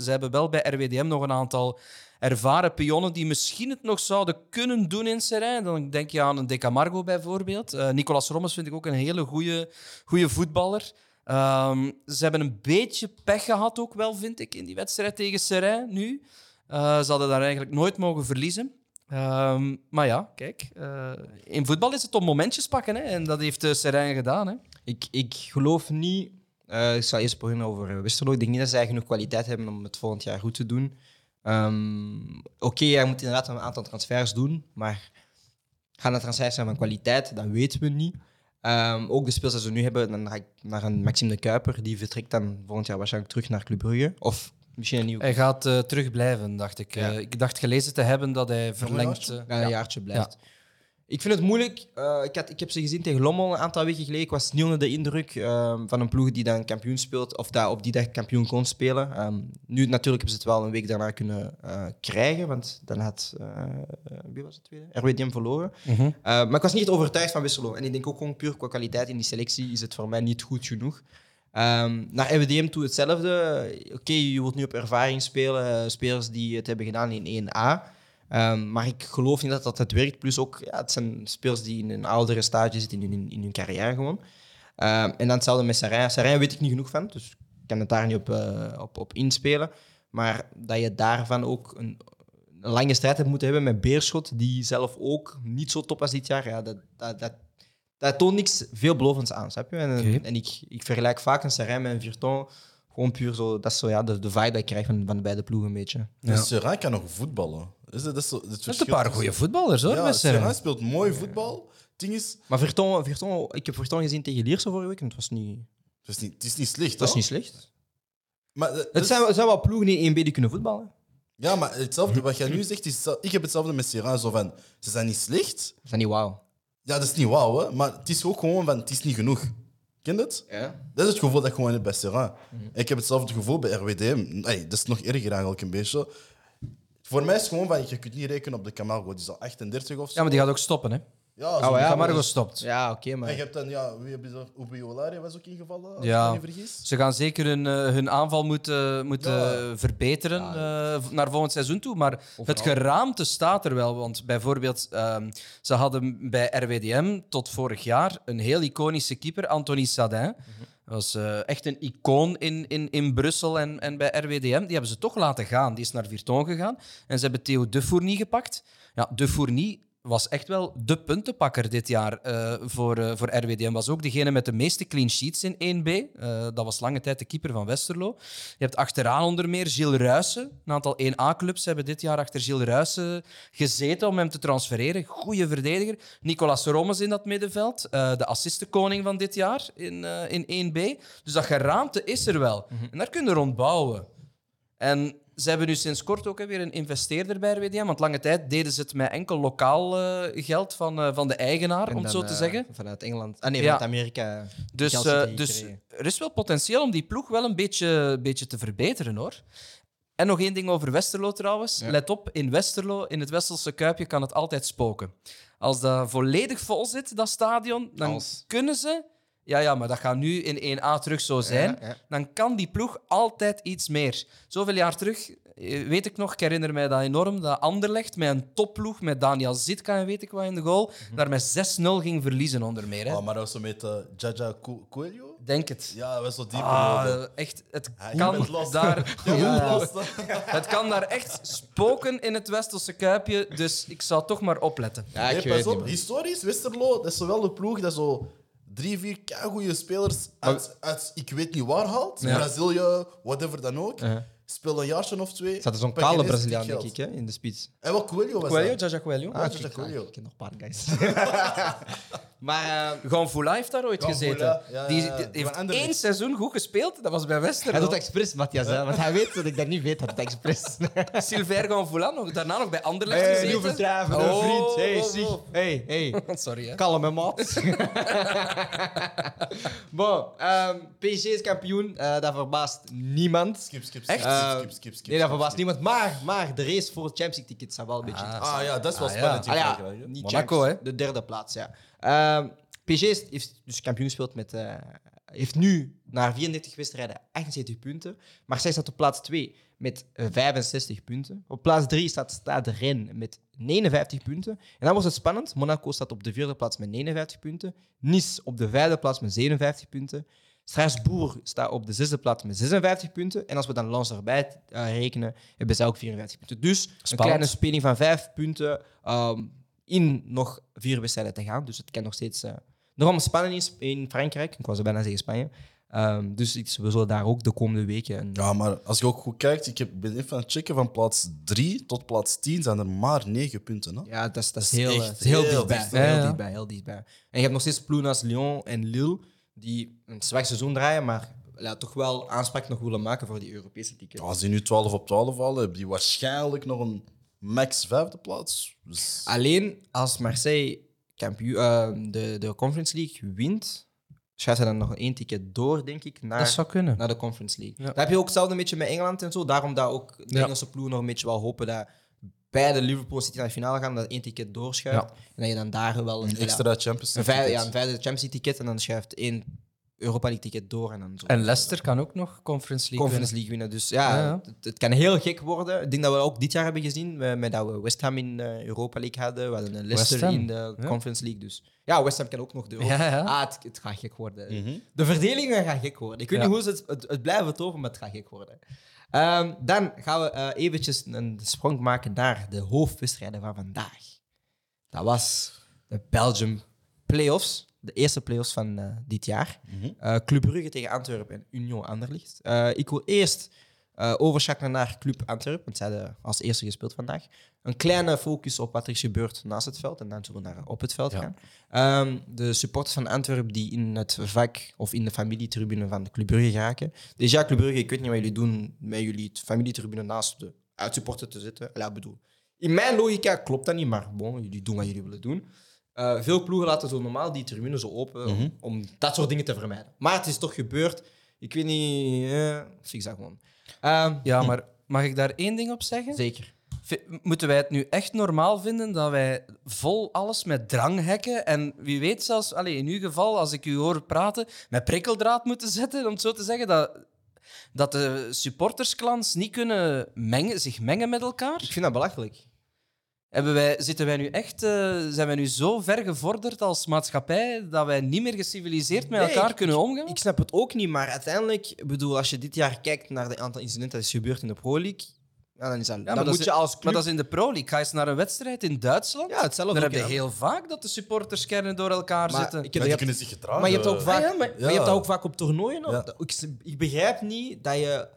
Ze hebben wel bij RWDM nog een aantal ervaren pionnen die misschien het nog zouden kunnen doen in Serijn. Dan denk je aan een De Camargo bijvoorbeeld. Eh, Nicolas Rommels vind ik ook een hele goede voetballer. Ehm, ze hebben een beetje pech gehad ook wel, vind ik, in die wedstrijd tegen Serijn nu. Eh, ze hadden daar eigenlijk nooit mogen verliezen. Ehm, maar ja, kijk, eh, in voetbal is het om momentjes pakken. Hè, en dat heeft uh, Serijn gedaan. Hè. Ik, ik geloof niet... ik zal eerst beginnen over Westerlo. Ik denk niet dat zij genoeg kwaliteit hebben om het volgend jaar goed te doen. Um, Oké, okay, hij moet inderdaad een aantal transfers doen, maar gaan de transfers zijn van kwaliteit? Dat weten we niet. Um, ook de speels die ze nu hebben, dan ga ik naar een Maxime de Kuiper, die vertrekt dan volgend jaar waarschijnlijk terug naar Club Brugge. Of misschien een nieuw... Hij gaat uh, terugblijven, dacht ik. Ja. Uh, ik dacht gelezen te hebben dat hij verlengd... Uh, ja, een jaartje blijft. Ja. Ik vind het moeilijk. Uh, ik, had, ik heb ze gezien tegen Lommel een aantal weken geleden. Ik was niet onder de indruk uh, van een ploeg die dan kampioen speelt, of dat op die dag kampioen kon spelen. Um, nu natuurlijk hebben ze het wel een week daarna kunnen uh, krijgen, want dan had, wie was het tweede? RWDM verloren. -hmm. maar ik was niet overtuigd van Wisselo. En ik denk ook gewoon puur qua kwaliteit in die selectie is het voor mij niet goed genoeg. Um, naar RWDM toe hetzelfde. Oké, okay, je wilt nu op ervaring spelen, spelers die het hebben gedaan in 1A. Um, maar ik geloof niet dat dat het werkt. Plus ook, ja, het zijn spelers die in een oudere stage zitten in hun, in hun carrière gewoon. Um, en dan hetzelfde met Sarijn. Sarijn weet ik niet genoeg van, dus ik kan het daar niet op, uh, op, op inspelen. Maar dat je daarvan ook een, een, lange strijd hebt moeten hebben met Beerschot, die zelf ook niet zo top was dit jaar, ja, dat, dat, dat, dat toont niks veelbelovends aan, snap je? En, okay. en ik, ik vergelijk vaak een Sarijn met een Virton. Gewoon puur zo, dat is zo ja, de, de vibe dat ik krijg van, van de beide ploegen een beetje. Ja. Dus Sarijn kan nog voetballen. Is dat, dat, is zo, dat, is een paar goede voetballers hoor. Ja, Serra speelt mooi voetbal. Ding is... Maar Verton, Verton, ik heb Verton gezien tegen Lierse vorige week en het was niet... Het is niet, het is niet slecht, Het is niet slecht. Maar, het, het zijn, zijn wel ploegen die in 1B die kunnen voetballen. Ja, maar hetzelfde wat jij nu zegt, is, ik heb hetzelfde met Serra. Zo van, ze zijn niet slecht. Ze zijn niet wauw. Ja, dat is niet wauw, hè. Maar het is ook gewoon van, het is niet genoeg. Ken je het? Ja. Dat is het gevoel dat ik gewoon heb bij Serra. Ik heb hetzelfde gevoel bij RWDM. Nee, dat is nog erger eigenlijk een beetje. Voor mij is het gewoon van, je kunt niet rekenen op de Camargo. Die is al 38 of zo. Ja, maar die gaat ook stoppen, hè? Ja, oh, ja Camargo dus- stopt. Ja, oké, okay, maar... En je hebt dan, ja, wie heb je? Ubiolari was ook ingevallen, als ja. ik me niet vergis. Ze gaan zeker hun, uh, hun aanval moeten, moeten ja. verbeteren ja. Uh, naar volgend seizoen toe. Maar Overal. het geraamte staat er wel. Want bijvoorbeeld, um, ze hadden bij RWDM tot vorig jaar een heel iconische keeper, Anthony Sadin. Mm -hmm. Dat was uh, echt een icoon in, in, in Brussel en, en bij RWDM. Die hebben ze toch laten gaan. Die is naar Virton gegaan. En ze hebben Theo De Fournie gepakt. Ja, De Fournie was echt wel de puntenpakker dit jaar uh, voor, uh, voor RWDM. Was ook degene met de meeste clean sheets in 1B. Uh, dat was lange tijd de keeper van Westerlo. Je hebt achteraan onder meer Gilles Ruijsen. Een aantal 1A-clubs hebben dit jaar achter Gilles Ruijsen gezeten om hem te transfereren. Goeie verdediger. Nicolas Romes in dat middenveld. de assistenkoning van dit jaar in, in 1B. Dus dat geraamte is er wel. Mm -hmm. En daar kun je rondbouwen. En ze hebben nu sinds kort ook weer een investeerder bij RWDM. Want lange tijd deden ze het met enkel lokaal uh, geld van, uh, van de eigenaar, en om het zo te uh, zeggen. Vanuit Engeland. Ah nee, vanuit ja. Amerika. Dus, dus er is wel potentieel om die ploeg wel een beetje, beetje te verbeteren hoor. En nog één ding over Westerlo trouwens. Ja. Let op, in Westerlo, in het Westelse Kuipje, kan het altijd spoken. Als dat volledig vol zit, dat stadion, dan Als. kunnen ze ja, ja, maar dat gaat nu in 1A terug zo zijn. Ja, ja. Dan kan die ploeg altijd iets meer. Zoveel jaar terug, weet ik nog, ik herinner mij dat enorm, dat Anderlecht met een topploeg, met Daniel Zitka en weet ik wat in de goal, mm -hmm. daar met 6-0 ging verliezen onder meer. Hè. Oh, maar dat was zo met uh, Jaja Coelho? Denk het. Ja, dat was zo diep. Ah, echt, het kan daar... ja, het kan daar echt spoken in het Westelse Kuipje, dus ik zou toch maar opletten. Ja, ik nee, pas op, historisch, Westerlo, dat is zowel de ploeg dat zo drie, vier goede spelers uit, uit, ik weet niet waar haalt. Brazilië, whatever dan ook. -huh. Speel een jaartje of twee. Zat er zo'n kale Braziliaan, denk ik, hè, in de spits. En wat Coelho was Coelho, Jaja Coelho. Ah, Jaja Coelho. Ik ken nog een paar guys. maar uh, Gonfoula heeft daar ooit gezeten. Ja, ja, die, die, die heeft één seizoen goed gespeeld. Dat was bij Westerlo. Hij doet expres, Matthias. Hè, want hij weet dat ik dat niet weet. Hij doet expres. Silver Gonfoula, nog, daarna nog bij Anderlecht hey, gezeten. Niet overdrijven, oh, vriend. Hey, oh, oh. hey, hey. Sorry, hè. Kalm, hè, maat. bon, um, PSG is kampioen. Uh, dat verbaast niemand. Skip, skip, skip. Echt? Skip, skip, skip, nee, dat verbaast niemand. Maar, maar de race voor het Champions League tickets zou wel een beetje... Ah, ah ja, dat is wel spannend. Ah, ja, niet Monaco, hè? De derde plaats, ja. Uh, PSG heeft dus kampioen gespeeld met uh, heeft nu na 34 wedstrijden 78 punten. Marseille staat op plaats 2 met eh, 65 punten. Op plaats 3 staat Stade Rennes met 59 punten. En dan wordt het spannend. Monaco staat op de vierde plaats met 59 punten. Nice op de vijfde plaats met 57 punten. Strasbourg staat op de zesde plaats met 56 punten. En als we dan Lens erbij eh, rekenen, hebben zij ook 54 punten. Dus een kleine speling van 5 punten ehm, in nog vier wedstrijden te gaan. Dus het kan nog steeds eh, nog allemaal spannend in, in Frankrijk. Ik was er bijna zeggen Spanje. Ehm, dus iets, we zullen daar ook de komende weken... Ja, maar als je ook goed kijkt, ik heb, ben even aan het checken van plaats 3 tot plaats 10 zijn er maar 9 punten. Hè? Ja, dat is, dat is is heel, echt eh, is heel, heel dichtbij. Heel dichtbij, heel dichtbij. En je hebt nog steeds ploegen als Lyon en Lille, die een zwak seizoen draaien, maar ja, toch wel aanspraak nog willen maken voor die Europese ticket. Als die nu 12 op 12 halen, hebben die waarschijnlijk nog een max vijfde plaats. Dus, Alleen als Marseille kampioen, eh, de, de Conference League wint, schuift hij dan nog één ticket door, denk ik, naar, Dat zou kunnen. naar de Conference League. Ja. Dat heb je ook hetzelfde een beetje met Engeland en zo. Daarom dat ook de Ja. Engelse ploegen nog een beetje wel hopen dat beide Liverpool City naar de finale gaan, dat één ticket doorschuift. Ja. En dat je dan daar wel een, een ja, extra Champions Een League. vijfde, ja, een vijfde Champions League ticket en dan schuift één Europa League ticket door en dan zo. En Leicester kan ook nog Conference League Conference League winnen. Dus ja, Ja, ja. Het, het kan heel gek worden. Ik denk dat we ook dit jaar hebben gezien, eh, met dat we West Ham in de Europa League hadden. We hadden een Leicester in de ja. Conference League. Dus ja, West Ham kan ook nog de Ja, ja. Ah, het, het gaat gek worden. Mhm. De verdelingen gaan gek worden. Ik weet Ja. niet hoe ze het, het, het blijven toven, maar het gaat gek worden. Ehm, dan gaan we eh, eventjes een sprong maken naar de hoofdwedstrijden van vandaag. Dat was de Belgium Playoffs. De eerste playoffs van eh, dit jaar. Mhm. Eh, Club Brugge tegen Antwerpen en Union Anderlicht. Ik wil eerst eh overschakelen naar Club Antwerpen, want zij hadden als eerste gespeeld vandaag. Een kleine focus op wat er is gebeurd naast het veld en dan zullen we naar op het veld Ja. gaan. Ehm, de supporters van Antwerpen die in het vak of in de familietribune van de Club Brugge raken. Dus ja, Club Brugge, ik weet niet wat jullie doen met jullie familietribune naast de uitsupporter te zitten. Ja, ik bedoel, in mijn logica klopt dat niet, maar bon, jullie doen wat jullie willen doen. Eh, veel ploegen laten zo normaal die tribune zo open om- Mhm. om, dat soort dingen te vermijden. Maar het is toch gebeurd. Ik weet niet, eh, fix dat gewoon. Ehm, Ja, maar mag ik daar één ding op zeggen? Zeker. Moeten wij het nu echt normaal vinden dat wij vol alles met drang hacken en wie weet zelfs, allee, in uw geval, als ik u hoor praten, met prikkeldraad moeten zetten, om het zo te zeggen, dat, dat de supportersklans niet kunnen mengen, zich mengen met elkaar? Ik vind dat belachelijk. Hebben wij, zitten wij nu echt, eh, zijn wij nu zo ver gevorderd als maatschappij dat wij niet meer geciviliseerd met Nee, elkaar ik- kunnen omgaan? Ik snap het ook niet, maar uiteindelijk, bedoel, als je dit jaar kijkt naar de aantal incidenten dat is gebeurd in de Pro League, ja, dan is dat, Ja, dan maar dat moet is- je als club... Maar dat is in de Pro League. Ga eens naar een wedstrijd in Duitsland. Ja, hetzelfde Daar ook, heb je ja. heel vaak dat de supporterskernen door elkaar Maar zitten. ik heb- Maar je die hebt- kunnen zich gedragen. Maar je hebt ook vaak, Ah, ja, maar- maar je hebt dat ook vaak op toernooien. Ik, ik begrijp niet dat je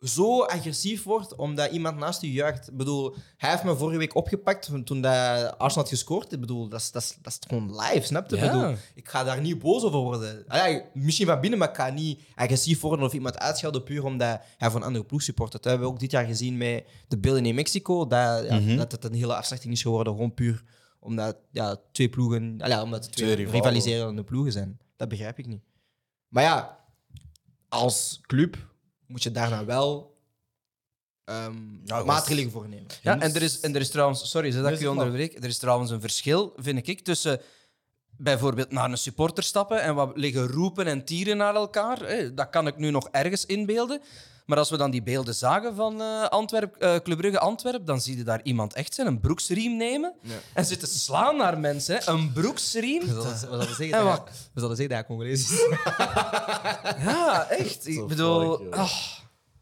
zo agressief wordt omdat iemand naast je juicht. Ik bedoel, hij heeft me vorige week opgepakt toen- dat Arsenal had gescoord. Ik bedoel, dat is, dat is, dat is gewoon live, snap je? Ik Ja. bedoel, ik ga daar niet boos over worden. Ja, misschien van binnen, maar ik ga niet agressief worden of iemand uitschelden puur omdat hij voor een andere ploeg supportert. Dat hebben we ook dit jaar gezien met de beelden in Mexico. Dat, ja, Mhm. dat het een hele afslachting is geworden, gewoon puur omdat ja, twee ploegen, ja, omdat het twee, rivaliserende ploegen zijn. Dat begrijp ik niet. Maar ja, als club moet je daar dan wel ehm, Ja, maatregelen voor nemen. Ja, en er is, en er is trouwens, sorry dat ik je onderbreek. Er is trouwens een verschil, vind ik, tussen bijvoorbeeld naar een supporter stappen en wat liggen roepen en tieren naar elkaar. Dat kan ik nu nog ergens inbeelden. Maar als we dan die beelden zagen van eh Antwerp, eh, Club Brugge Antwerp, dan zie je daar iemand echt zijn een broeksriem nemen Ja. en zitten slaan naar mensen. hè. Een broeksriem. We zullen, we zullen zeggen, En dat, we zullen zeggen dat hij Congolees is. Ja, echt. Zo Ik bedoel, ah,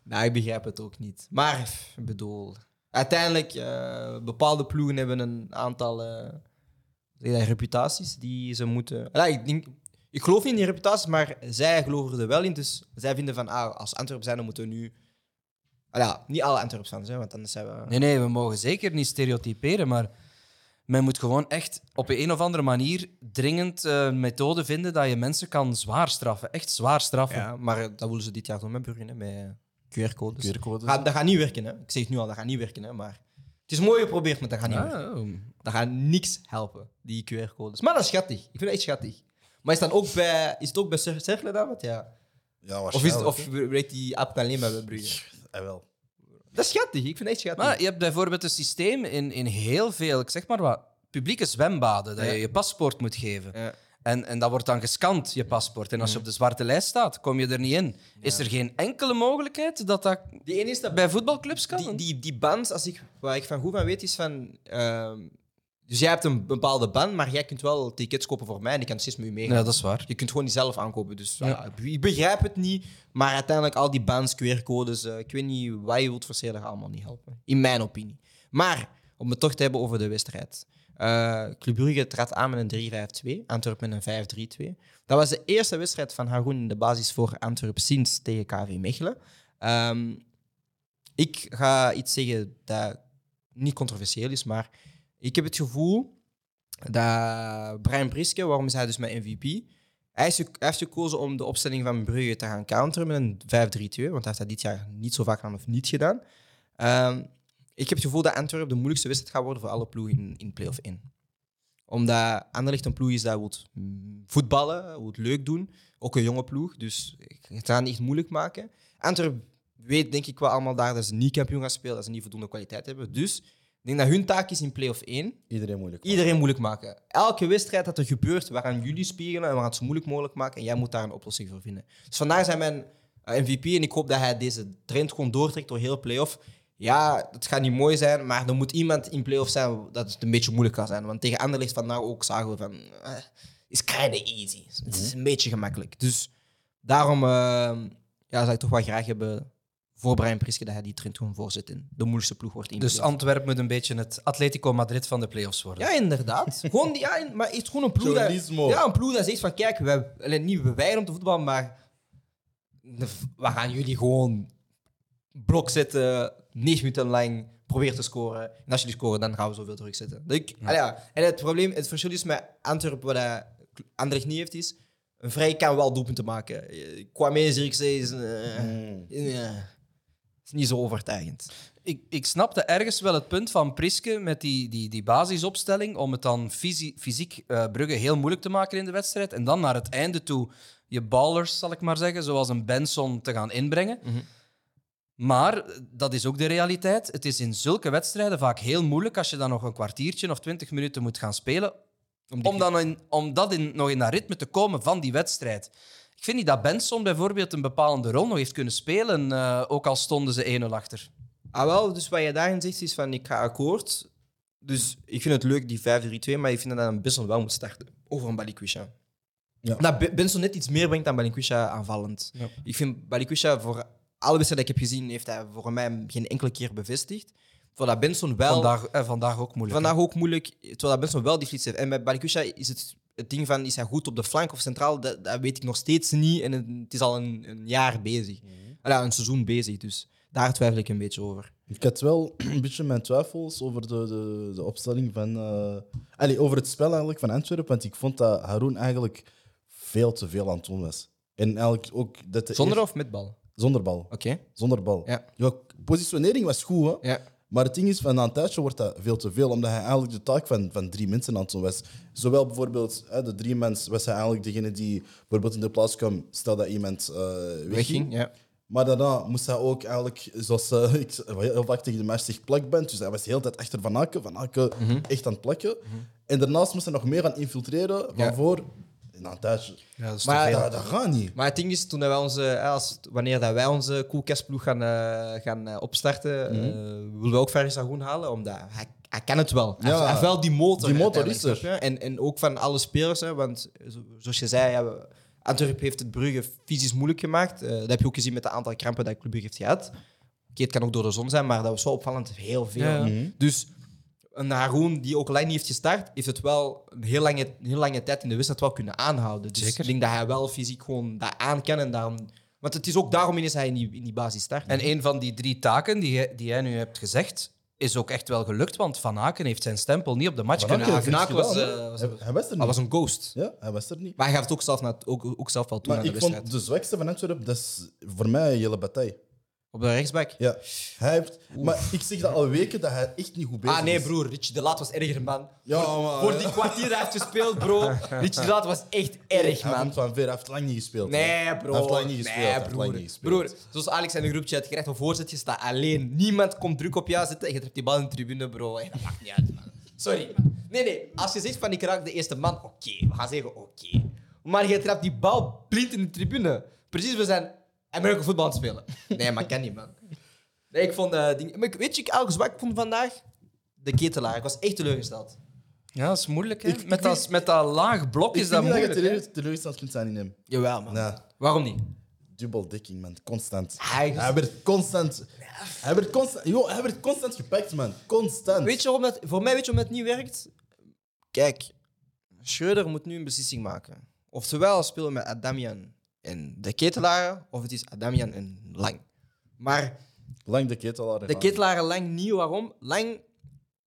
nou, ik begrijp het ook niet. Maar, ik bedoel... Uiteindelijk, eh, bepaalde ploegen hebben een aantal eh, zeg je dat, reputaties die ze moeten... Ja, ik, denk, ik geloof niet in die reputaties, maar zij geloven er wel in. Dus zij vinden van, ah, als Antwerpen zijn, dan moeten we nu... Ah, ja, niet alle Antwerpen zijn, hè, want anders zijn we... Nee, nee, we mogen zeker niet stereotyperen, maar men moet gewoon echt op een of andere manier dringend eh, een methode vinden dat je mensen kan zwaar straffen. Echt zwaar straffen. Ja, maar eh, dat willen ze dit jaar doen met Brugge, hè, met QR-codes. QR-codes. Gaat- dat gaat niet werken, hè. Ik zeg het nu al, dat gaat niet werken, hè. Maar het is mooi geprobeerd, maar dat gaat niet werken. Ah, oh. Dat gaat niks helpen, die QR-codes. Maar dat is schattig. Ik vind het echt schattig. Maar is, dan ook bij, is het ook bij Cer- Cercle dan? Want ja. Ja, Of, is het, waarschijnlijk, of werkt die app alleen maar bij Brugge? Eh, wel. Dat is schattig. Ik vind het echt schattig. Maar je hebt bijvoorbeeld een systeem in, in heel veel, ik zeg maar wat, publieke zwembaden, dat Ja. je je paspoort moet geven. Ja. En, en dat wordt dan gescand, je paspoort. En als je op de zwarte lijst staat, kom je er niet in. Is er geen enkele mogelijkheid dat dat Die ene is dat bij voetbalclubs kan? die, die, die band, als ik, waar ik van goed van weet, is van. ehm, dus jij hebt een bepaalde band, maar jij kunt wel tickets kopen voor mij en die kan steeds met u meegaan. Ja, dat is waar. Je kunt gewoon die zelf aankopen. Dus ja. Ja. ik begrijp het niet, maar uiteindelijk al die bands, QR-codes, eh, ik weet niet wat je wilt verseren, gaat allemaal niet helpen. In mijn opinie. Maar om het toch te hebben over de wedstrijd. Eh Club Brugge trad aan met een 3-5-2, Antwerpen met een 5-3-2. Dat was de eerste wedstrijd van Haroun in de basis voor Antwerpen sinds tegen KV Mechelen. Ehm, ik ga iets zeggen dat niet controversieel is, maar ik heb het gevoel dat Brian Priske, waarom is hij dus mijn MVP? Hij, heeft gekozen om de opstelling van Brugge te gaan counteren met een 5-3-2, want hij heeft dat dit jaar niet zo vaak gedaan of niet gedaan. Ehm, ik heb het gevoel dat Antwerpen de moeilijkste wedstrijd gaat worden voor alle ploegen in, in play-off 1. Omdat Anderlecht een ploeg is dat wil mm, voetballen, het leuk doen. Ook een jonge ploeg, dus het gaat niet moeilijk maken. Antwerpen weet denk ik wel allemaal daar dat ze niet kampioen gaan spelen, dat ze niet voldoende kwaliteit hebben. Dus denk dat hun taak is in play-off 1 Iedereen moeilijk. iedereen moeilijk maken. Elke wedstrijd dat er gebeurt, we gaan jullie spiegelen en we gaan het zo moeilijk mogelijk maken. En jij moet daar een oplossing voor vinden. Dus vandaar zijn mijn eh, MVP en ik hoop dat hij deze trend gewoon doortrekt door heel play-off. Ja, het gaat niet mooi zijn, maar er moet iemand in play-off zijn dat het een beetje moeilijk kan zijn. Want tegen Anderlecht vandaag ook zagen we van, eh, is kinda easy. Het is een beetje gemakkelijk. Dus daarom eh, ja, zou ik toch wel graag hebben voor Brian Priske dat hij die trend gewoon voorzet in de moeilijkste ploeg wordt in Dus. Antwerpen moet een beetje het Atletico Madrid van de play-offs worden. Ja, inderdaad. gewoon, die- ja, maar echt gewoon een ploeg, dat, ja, een ploeg dat zegt van, kijk, we, alleen niet we weigeren om te voetballen, maar we gaan jullie gewoon blok zetten, 9 minuten lang, proberen te scoren. En als jullie scoren, dan gaan we zoveel terugzetten. Dat Ik, ja. ja. En het probleem, het verschil is met Antwerpen, wat hij- Anderlecht niet heeft, is een vrij kan wel doelpunten maken. Eh, Kwame Zirkzee is, Mm. eh, is niet zo overtuigend. Ik, ik snapte ergens wel het punt van Priske met die, die, die basisopstelling om het dan fysi- fysiek eh, Brugge heel moeilijk te maken in de wedstrijd en dan naar het einde toe je ballers, zal ik maar zeggen, zoals een Benson te gaan inbrengen. Mhm. Maar dat is ook de realiteit. Het is in zulke wedstrijden vaak heel moeilijk als je dan nog een kwartiertje of twintig minuten moet gaan spelen, Om die- om, dan in, om dat in, nog in dat ritme te komen van die wedstrijd. Ik vind niet dat Benson bijvoorbeeld een bepalende rol nog heeft kunnen spelen, eh, ook al stonden ze 1-0 achter. Ah, wel, dus wat je daarin zegt is van ik ga akkoord. Dus ik vind het leuk, die 5-3-2, maar ik vind dat een Benson wel moet starten over een Balikwisha. Ja. Dat Be- Benson net iets meer brengt dan Balikwisha aanvallend. Ja. Ik vind Balikwisha voor alle wedstrijden die ik heb gezien, heeft hij voor mij geen enkele keer bevestigd. Terwijl dat Benson wel... Vandaag, eh, vandaag ook moeilijk. hè? Vandaag ook moeilijk, terwijl dat Benson wel die flits heeft. En bij Balikwisha is het, het ding van, is hij goed op de flank of centraal? Dat, dat weet ik nog steeds niet. En het, het is al een, een jaar bezig. Ja, een seizoen bezig, dus daar twijfel ik een beetje over. Ik had wel een beetje mijn twijfels over de, de, de opstelling van. eh allee, over het spel eigenlijk van Antwerpen. Want ik vond dat Haroun eigenlijk veel te veel aan het doen was. En eigenlijk ook. Dat de Zonder of met bal? Zonder bal. Oké. Zonder bal. Ja. Ja, positionering was goed, hè? Ja. Maar het ding is, van na een tijdje wordt dat veel te veel, omdat hij eigenlijk de taak van, van drie mensen aan het doen was. Zowel bijvoorbeeld, hè, de drie mensen was hij eigenlijk degene die bijvoorbeeld in de plaats kwam, stel dat iemand eh wegging. Wegging, ja. Maar daarna moest hij ook eigenlijk, zoals eh, ik heel vaak tegen de meisjes zeg, plakband. Dus hij was de hele tijd achter Van Aken. Van Aken echt aan het plakken. En daarnaast moest hij nog meer gaan infiltreren van Ja. voor. Na een tijdje. Ja, dat is Maar-. Dat, dat gaat niet. Maar het ding is, toen wij onze, als, wanneer dat wij onze koelkastploeg gaan, eh, gaan eh, opstarten, eh, willen we ook Faris Agoen halen, omdat hij, hij kan het wel. Hij, Ja. heeft- hij heeft wel die motor. Die motor is er. En, en ook van alle spelers, hè, want zo- zoals je zei, ja, we- Antwerpen heeft het Brugge fysisch moeilijk gemaakt. Eh, dat heb je ook gezien met het aantal krampen dat Club Brugge heeft gehad. Oké, het kan ook door de zon zijn, maar dat was wel opvallend heel veel. Ja. Mhm. Dus een Haroon die ook lang niet heeft gestart, heeft het wel een heel lange, heel lange tijd in de wedstrijd wel kunnen aanhouden. Dus Zeker. ik denk dat hij wel fysiek gewoon dat aan kan. En daarom, want het is ook daarom is hij in die, in die basis start. En een van die drie taken die jij, die jij nu hebt gezegd, is ook echt wel gelukt, want Van Aken heeft zijn stempel niet op de match Van kunnen Aken haken. Van Aken was, gedaan, eh, was- hij, hij was er niet. hij was een ghost. Ja, hij was er niet. Maar hij gaf het ook zelf, na, ook, ook zelf wel toe Maar aan de ik wedstrijd. vond de zwakste van Antwerpen, dat is voor mij een hele bataille. Op de rechtsback. Ja, hij heeft... Maar ik zeg dat al weken dat hij echt niet goed bezig Ah nee, is. broer. Richie de Laat was erger, man. Ja, voor, maar- voor die kwartier dat hij heeft gespeeld, bro. Richie de Laat was echt erg, Hij man. komt van ver, hij heeft lang niet gespeeld. Nee, bro. Hij heeft lang niet gespeeld. Nee, hij broer. lang niet gespeeld. Broer, zoals Alex in de groepje had gerecht op voorzet, je staat alleen. Niemand komt druk op jou zitten en je trekt die bal in de tribune, bro. Hey, dat maakt niet uit, man. Sorry. Nee, nee. Als je zegt van ik raak de eerste man, oké. we gaan zeggen oké. Maar je trapt die bal blind in de tribune. Precies, we zijn American voetbal aan het spelen. Nee, maar kan niet, man. Nee, ik vond... eh ding... maar ik- weet je, ik elk zwak vond vandaag? De ketelaar. Ik was echt teleurgesteld. Ja, dat is moeilijk. Hè? Ik- ik met, dat, weet- met dat laag blok Ik is dat je moeilijk. hè. teleur- teleurgesteld kunt zijn in hem. Jawel, man. Nee. Waarom niet? Dubbeldekking, man. Constant. Hij- Hij werd constant... Hij werd constant... Yo, hij werd constant gepakt, man. Constant. Weet je waarom dat... Voor mij weet je waarom het niet werkt? Kijk, Schreuder moet nu een beslissing maken. Oftewel spelen we met Adamian en de ketelaar, of het is Adamian en Lang. Maar Lang de ketelaar. de ketelaar en Lang niet. Waarom? Lang,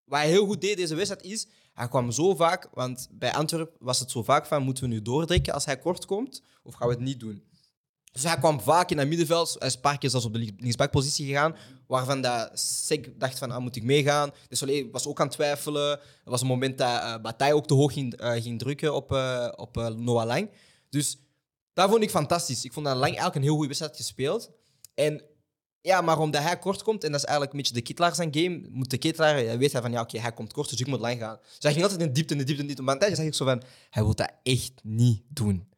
wat hij heel goed deed deze wedstrijd is, hij kwam zo vaak, want bij Antwerpen was het zo vaak van, moeten we nu doordrekken als hij kort komt, of gaan we het niet doen? Dus hij kwam vaak in het middenveld. Hij is een paar keer zelfs op de linksbackpositie gegaan. Waarvan dat Sek dacht van, ah, moet ik meegaan? Dus Soleil was ook aan het twijfelen. Er was een moment dat uh, Bataille ook te hoog ging, eh, ging drukken op, eh, op Noah Lang. Dus dat vond ik fantastisch. Ik vond dat Lang eigenlijk een heel goede wedstrijd gespeeld. En ja, maar omdat hij kort komt, en dat is eigenlijk een beetje de Kittelaar zijn game, moet de Kittelaar, weet hij van, ja, oké, hij komt kort, dus ik moet lang gaan. Dus hij ging altijd in de diepte, in de diepte, in de diepte. Maar zag ik zo van, hij wil dat echt niet doen.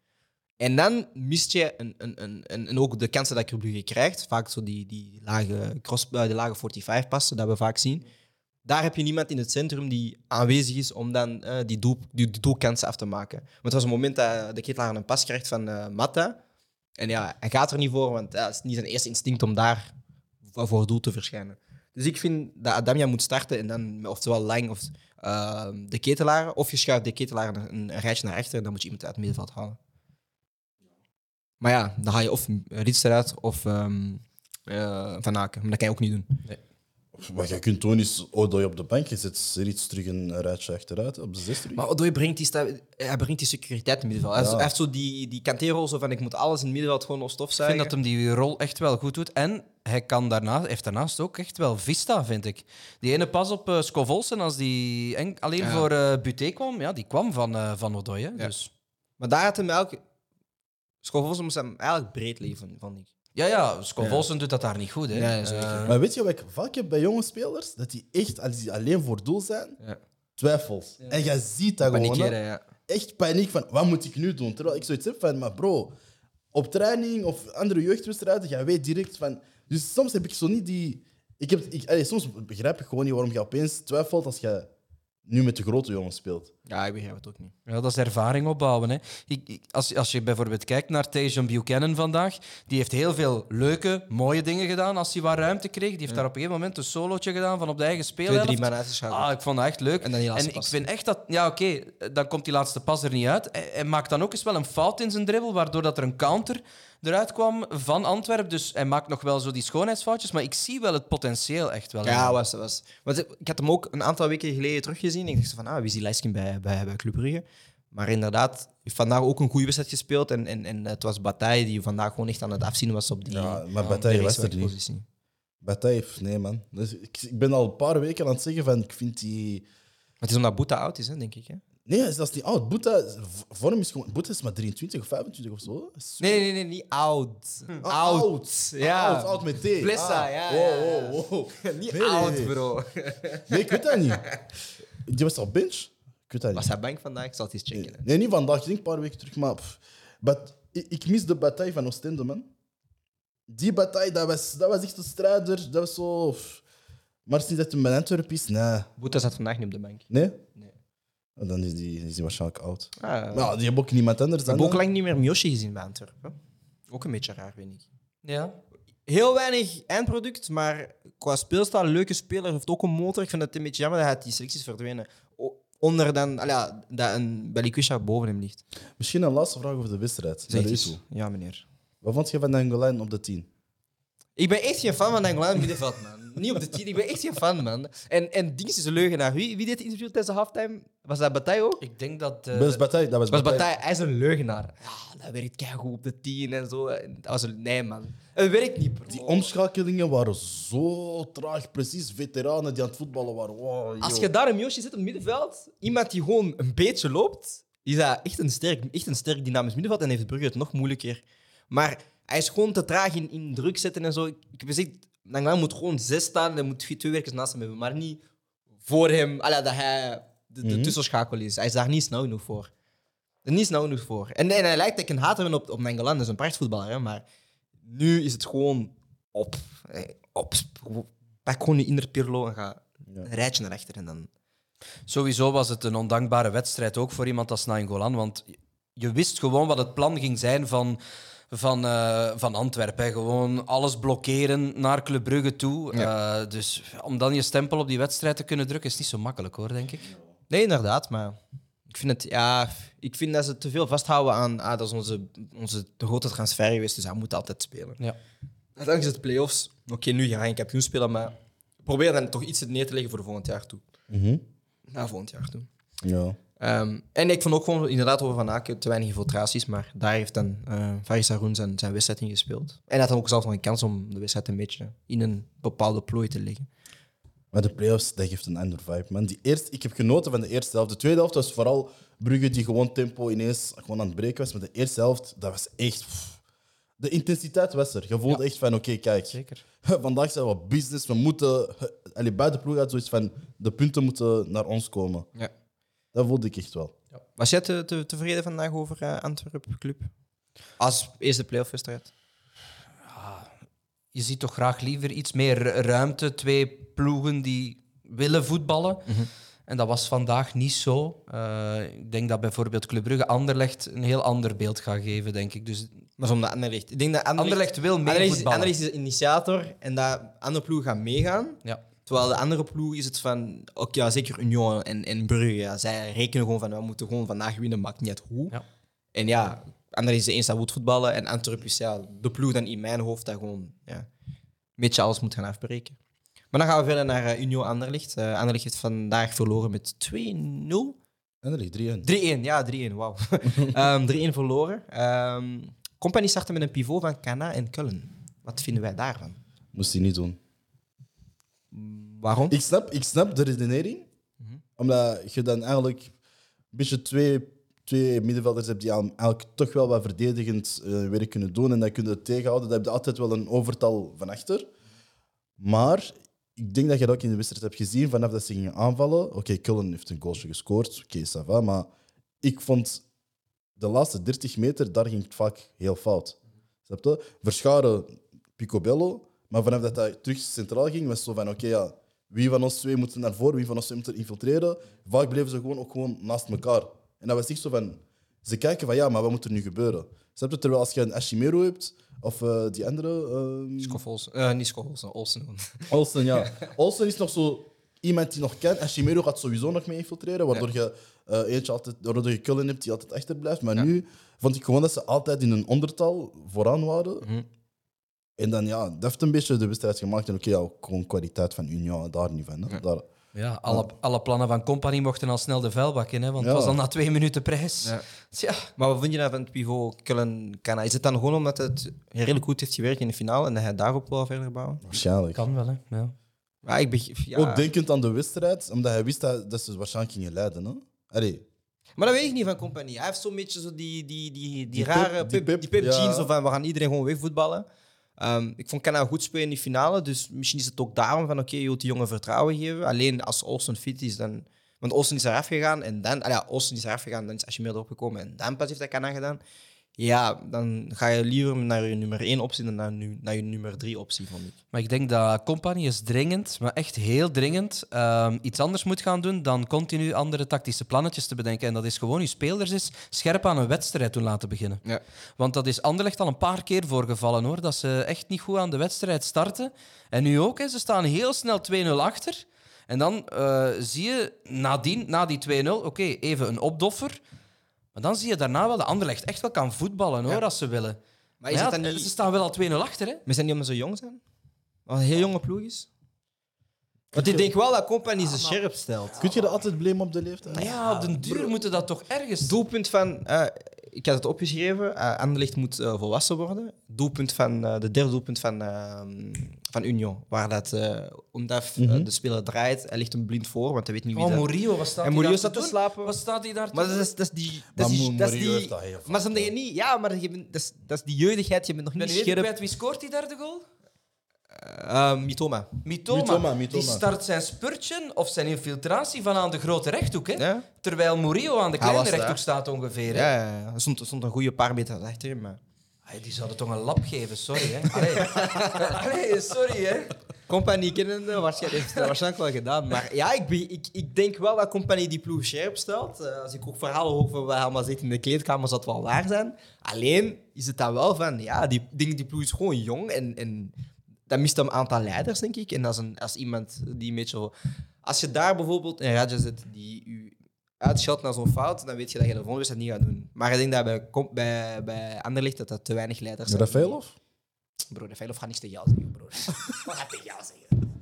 En dan mist je een, een, een, een, en ook de kansen dat Brugge krijgt. Vaak zo die, die lage, cross, uh, de lage 45 passen, dat we vaak zien. Daar heb je niemand in het centrum die aanwezig is om dan uh, die, die, doelkansen af te maken. Want het was een moment dat de Ketelaar een pas krijgt van uh, Matta. En ja, hij gaat er niet voor, want het is niet zijn eerste instinct om daar voor het doel te verschijnen. Dus ik vind dat Adamia moet starten en dan oftewel Lang of uh, de Ketelaar. Of je schuift de Ketelaar een, rijtje naar achter en dan moet je iemand uit het middenveld halen. Maar ja, dan ga je of Rits eruit of um, Van Aken. Maar dat kan je ook niet doen. Nee. Wat je kunt doen is Odoi op de bank. Je zet Rits terug een rijtje achteruit op de 16. Maar Odoi brengt die, hij brengt die securiteit in het middenveld. Ja. Hij heeft zo die, die kanteerrol zo van ik moet alles in het middenveld gewoon op stof zijn. Ik vind dat hem die rol echt wel goed doet. En hij kan daarna, heeft daarnaast ook echt wel vista, vind ik. Die ene pas op uh, Scovolsen, als die en, alleen ja. voor uh, Buté kwam, ja, die kwam van, uh, van Odoi. Hè? Ja. Dus. Maar daar had hem elke Scovolsen moest hem eigenlijk breed leven, vond ik. Ja, ja, ja. doet dat daar niet goed. Hè. Ja, uh, maar weet je wat ik vaak heb bij jonge spelers? Dat die echt, als die alleen voor doel zijn, ja. twijfels. Ja. En je ziet dat gewoon. Ja. Echt paniek van, wat moet ik nu doen? Terwijl ik zoiets heb van, maar bro, op training of andere jeugdwedstrijden, jij weet direct van... Dus soms heb ik zo niet die... Ik heb, ik, allee, soms begrijp ik gewoon niet waarom je opeens twijfelt als je nu met de grote jongens speelt. Ja, ik begrijp het ook niet. Ja, dat is ervaring opbouwen. Hè. Ik, ik, als, als je bijvoorbeeld kijkt naar Tajon Buchanan vandaag, die heeft heel veel leuke, mooie dingen gedaan als hij wat ruimte kreeg. Die heeft ja. daar op een gegeven moment een solootje gedaan van op de eigen speelhelft. Twee, drie. Ah, ik vond dat echt leuk. En, dan die en ik vind echt dat... Ja, oké, okay, dan komt die laatste pas er niet uit. Hij, hij maakt dan ook eens wel een fout in zijn dribbel, waardoor dat er een counter eruit kwam van Antwerpen. Dus hij maakt nog wel zo die schoonheidsfoutjes, maar ik zie wel het potentieel echt wel. Ja, was, was. Want ik had hem ook een aantal weken geleden teruggezien. Ik dacht van, ah, wie is die lijstje bij, bij, bij Club Brugge? Maar inderdaad, heeft vandaag ook een goede wedstrijd gespeeld. En, en, en het was Bataille die vandaag gewoon echt aan het afzien was op die Ja, maar Bataille was er niet. Bataille, nee man. Dus ik, ik ben al een paar weken aan het zeggen van, ik vind die... Maar het is omdat Boeta oud is, hè, denk ik. Hè? Nee, dat is niet oud. Boeta, vorm is gewoon... Boeta is maar 23 of 25 of zo. Nee, nee, nee, niet oud. Hm. Ah, oud. oud. Ja. Oud, oud met T. Blessa, ah. ja. Wow, wow, wow. niet nee, oud, nee, nee. bro. Nee, ik weet dat niet. Die was al bench? Ik weet dat was niet. hij bank vandaag? Ik zal het eens checken. Nee, niet vandaag. Ik denk een paar weken terug. Maar but, ik, ik, mis de bataille van Oostende, man. Die bataille, dat was, dat was echt een strijder. Dat was zo... Maar sinds dat hij bij Antwerpen is, nee. Boeta zat vandaag niet op de bank. Nee? Nee. Dan is die, is die waarschijnlijk oud. Ah, maar ja, die hebben ook niemand anders. We hebben ook lang niet meer Miyoshi gezien bij Antwerpen. Ook een beetje raar, vind ik. Ja. Heel weinig eindproduct, maar qua speelstijl, leuke speler, heeft ook een motor. Ik vind het een beetje jammer dat hij die selecties verdwenen. Onder dan, ja, dat een Belikwisha boven hem ligt. Misschien een laatste vraag over de wedstrijd. Ja, meneer. Wat vond je van Nangolan op de 10? Ik ben echt geen fan van Nangolan in middenveld, man. Niet op de 10, ik ben echt geen fan, man. En, en Dings is een leugenaar. Wie, wie deed het interview tijdens de halftime? Was dat Bataille ook? Ik denk dat... Uh, dat was Bataille. Dat was, was Bataille. Hij is een leugenaar. Ja, dat werkt goed op de 10 en zo. Dat was een... Nee, man. Het werkt niet, bro. Die omschakelingen waren zo traag. Precies veteranen die aan het voetballen waren. Wow, Als je daar een Yoshi zit op het middenveld, iemand die gewoon een beetje loopt, is dat echt een sterk, echt een sterk dynamisch middenveld en heeft Brugge het nog moeilijker. Maar hij is gewoon te traag in, in druk zetten en zo. Ik heb gezegd, Nangolan moet gewoon zes staan en moet twee werkers naast hem hebben, maar niet voor hem, allee, dat hij de, Mhm. de tussenschakel is. Hij is daar niet snel genoeg voor. Er is niet snel genoeg voor. En, en hij lijkt dat ik een haat hebben op, op dat is een prachtvoetballer, hè, maar nu is het gewoon op. eh, op pak gewoon je inner Pirlo en ga Ja. een rijtje naar achter en dan... Sowieso was het een ondankbare wedstrijd ook voor iemand als Nainggolan. Want je wist gewoon wat het plan ging zijn van, van, eh, van Antwerpen. hè. Gewoon alles blokkeren naar Club Brugge toe. Eh, dus om dan je stempel op die wedstrijd te kunnen drukken, is niet zo makkelijk hoor, denk ik. Nee, inderdaad, maar ik vind, het, ja, ik vind dat ze te veel vasthouden aan ah, dat is onze, onze grote transfer geweest, dus hij moet altijd spelen. Ja. Uiteindelijk is het play-offs. Oké, nu ga je geen kampioen spelen, maar probeer dan toch iets neer te leggen voor volgend jaar toe. Mhm. Na volgend jaar toe. Ja. Ehm, en ik vond ook gewoon inderdaad over Van Aken te weinig infiltraties, maar daar heeft dan eh Faris Haroun zijn, zijn wedstrijd in gespeeld. En hij had dan ook zelf nog een kans om de wedstrijd een beetje in een bepaalde plooi te leggen. Maar de playoffs, dat geeft een andere vibe, man. Die eerste, ik heb genoten van de eerste helft. De tweede helft was vooral Brugge die gewoon tempo ineens gewoon aan het breken was. Maar de eerste helft, dat was echt... pff. De intensiteit was er. Je voelde echt van, oké, kijk. Zeker. Vandaag zijn we business. We moeten... Allee, bij de ploeg had zoiets van, de punten moeten naar ons komen. Ja. Dat voelde ik echt wel. Was jij te, te- tevreden vandaag over uh, Antwerpen Club? Als eerste playoff wedstrijd? Je ziet toch graag liever iets meer ruimte. Twee ploegen die willen voetballen. En dat was vandaag niet zo. Eh, ik denk dat bijvoorbeeld Club Brugge Anderlecht een heel ander beeld gaat geven, denk ik. Dus Maar zonder Anderlecht. Ik denk dat Anderlecht, Anderlecht wil meer Anderlecht, is- voetballen. Anderlecht is de initiator en dat andere ploegen gaan meegaan. Ja. Terwijl de andere ploeg is het van, ook ja, zeker Union en, en Brugge, ja, zij rekenen gewoon van, we moeten gewoon vandaag winnen, maakt niet uit hoe. Ja. En ja, Anderlecht is de eens dat voetballen en Antwerpen is ja, de ploeg dan in mijn hoofd dat gewoon ja, een beetje alles moet gaan afbreken. Maar dan gaan we verder naar eh, Union Anderlecht. Eh Anderlecht heeft vandaag verloren met 2-0. En er ligt 3-1. 3-1, ja, 3-1, wauw. Ehm 3-1 verloren. Ehm Company startte met een pivot van Cana en Cullen. Wat vinden wij daarvan? Moest hij niet doen. Waarom? Ik snap, ik snap de redenering. Omdat je dan eigenlijk een beetje twee, twee middenvelders hebt die eigenlijk toch wel wat verdedigend eh, werk kunnen doen. En dat kunnen tegenhouden. Dat heb je altijd wel een overtal van achter. Maar ik denk dat je dat ook in de wedstrijd hebt gezien vanaf dat ze gingen aanvallen. Oké, Cullen heeft een goaltje gescoord. Oké, va. Maar ik vond de laatste 30 meter, daar ging het vaak heel fout. Snap je? Verscharen Picobello. Maar vanaf dat hij terug centraal ging, was het zo van: oké, ja, wie van ons twee moet naar voren, wie van ons twee moet er infiltreren. Vaak bleven ze gewoon ook gewoon naast elkaar. En dat was echt zo van: ze kijken van ja, maar wat moet er nu gebeuren? Snap je? Terwijl als je een Ashimero hebt, of eh, die andere. ehm, Schoffels. Eh, niet Schoffels, Olsen. Olsen, ja. Olsen is nog zo iemand die nog kan. Ashimero gaat sowieso nog mee infiltreren, waardoor je eh, eentje altijd, waardoor je Cullen hebt die altijd achterblijft. Maar nu vond ik gewoon dat ze altijd in een ondertal vooraan waren. Mhm. En dan ja, dat heeft een beetje de wedstrijd gemaakt. En oké, ja, ook gewoon kwaliteit van Union, daar niet van. Hè. Daar, Ja, alle, alle plannen van Company mochten al snel de vuilbak in, hè, want Ja. het was al na twee minuten prijs. Ja. Tja, Maar wat vind je nou van het pivot Cullen Cana? Is het dan gewoon omdat het redelijk goed heeft gewerkt in de finale en dat hij daarop wil verder bouwen? waarschijnlijk. kan wel, hè. Ja. Ja, ik beg- ja. Ook denkend aan de wedstrijd, omdat hij wist dat, dat ze waarschijnlijk gingen leiden. Hè. Allee, Maar dat weet ik niet van compagnie. Hij heeft zo'n beetje zo die, die, die, die, Die rare pep- die ja. jeans zo van we gaan iedereen gewoon wegvoetballen. Ehm ik vond Cana goed spelen in die finale, dus misschien is het ook daarom van oké, je wilt die jongen vertrouwen geven. Alleen als Olsen fit is, dan... Want Olsen is eraf gegaan en dan... Ja, Olsen is eraf gegaan, dan is Ashimir erop gekomen en dan pas heeft hij Cana gedaan. Ja, dan ga je liever naar je nummer 1 optie dan naar, nu, naar je nummer 3 optie, vond ik. Maar ik denk dat Company is dringend, maar echt heel dringend, ehm, iets anders moet gaan doen dan continu andere tactische plannetjes te bedenken. En dat is gewoon je spelers is scherp aan een wedstrijd doen laten beginnen. Ja. Want dat is Anderlecht al een paar keer voorgevallen hoor, dat ze echt niet goed aan de wedstrijd starten. En nu ook, hè, ze staan heel snel 2-0 achter. En dan eh, zie je nadien, na die 2-0, oké, even een opdoffer. Maar dan zie je daarna wel dat Anderlecht echt wel kan voetballen hoor, Ja. als ze willen. Maar is ja, het dan niet... Ze staan wel al 2-0 achter, hè? Maar zijn die omdat ze jong zijn? Wat een heel jonge ploeg is? Want ik denk wel dat compagnie ze scherp stelt. kun je dat altijd blamen op de leeftijd? Ja, op den duur moeten dat toch ergens... Doelpunt van, eh, ik had het opgeschreven, eh Anderlecht moet eh, volwassen worden. Doelpunt van, eh, de derde doelpunt van, van Union, waar dat, eh, omdat eh, Mhm. de speler draait, hij ligt hem blind voor, want hij weet niet wie Oh, dat... Murillo, wat staat En hij Murillo daar staat te slapen. Wat staat hij daar te Maar dat is, dat is die... Dat Maar is die, dat is die heeft dat heel vaak maar ze niet, ja, maar je bent, dat, is, dat is die jeugdigheid, je bent nog niet scherp. wie scoort die derde goal? Eh, Mitoma. Mitoma, Mitoma, Mitoma. die start zijn spurtje of zijn infiltratie van aan de grote rechthoek. Hè? Ja? Terwijl Murillo aan de kleine was daar. rechthoek staat ongeveer. Hè? Ja, ja, ja. Er stond, er stond een goede paar meter achter hem. Maar... Ay, die zouden toch een lap geven, sorry. Hè? Sorry. Hè? Compagnie kennende, waarschijnlijk heeft waarschijnlijk wel gedaan. Maar ja, ik, be- ik, ik denk wel dat Compagnie die ploeg scherp stelt. Eh, als ik ook verhalen hoor van wat allemaal zit in de kleedkamer, zal wel waar zijn. Alleen is het dan wel van, ja, die, denk die ploeg is gewoon jong en, en dat mist een aantal leiders, denk ik. En als, een, als iemand die een beetje. Als je daar bijvoorbeeld een Raja zit die u uitschot naar zo'n fout, dan weet je dat je de volgende wedstrijd niet gaat doen. Maar ik denk dat bij, bij, bij Anderlecht dat dat te weinig leiders zijn. Rafaelov? Bro, Rafaelov gaat niks tegen jou zeggen, bro. Wat gaat tegen jou zeggen?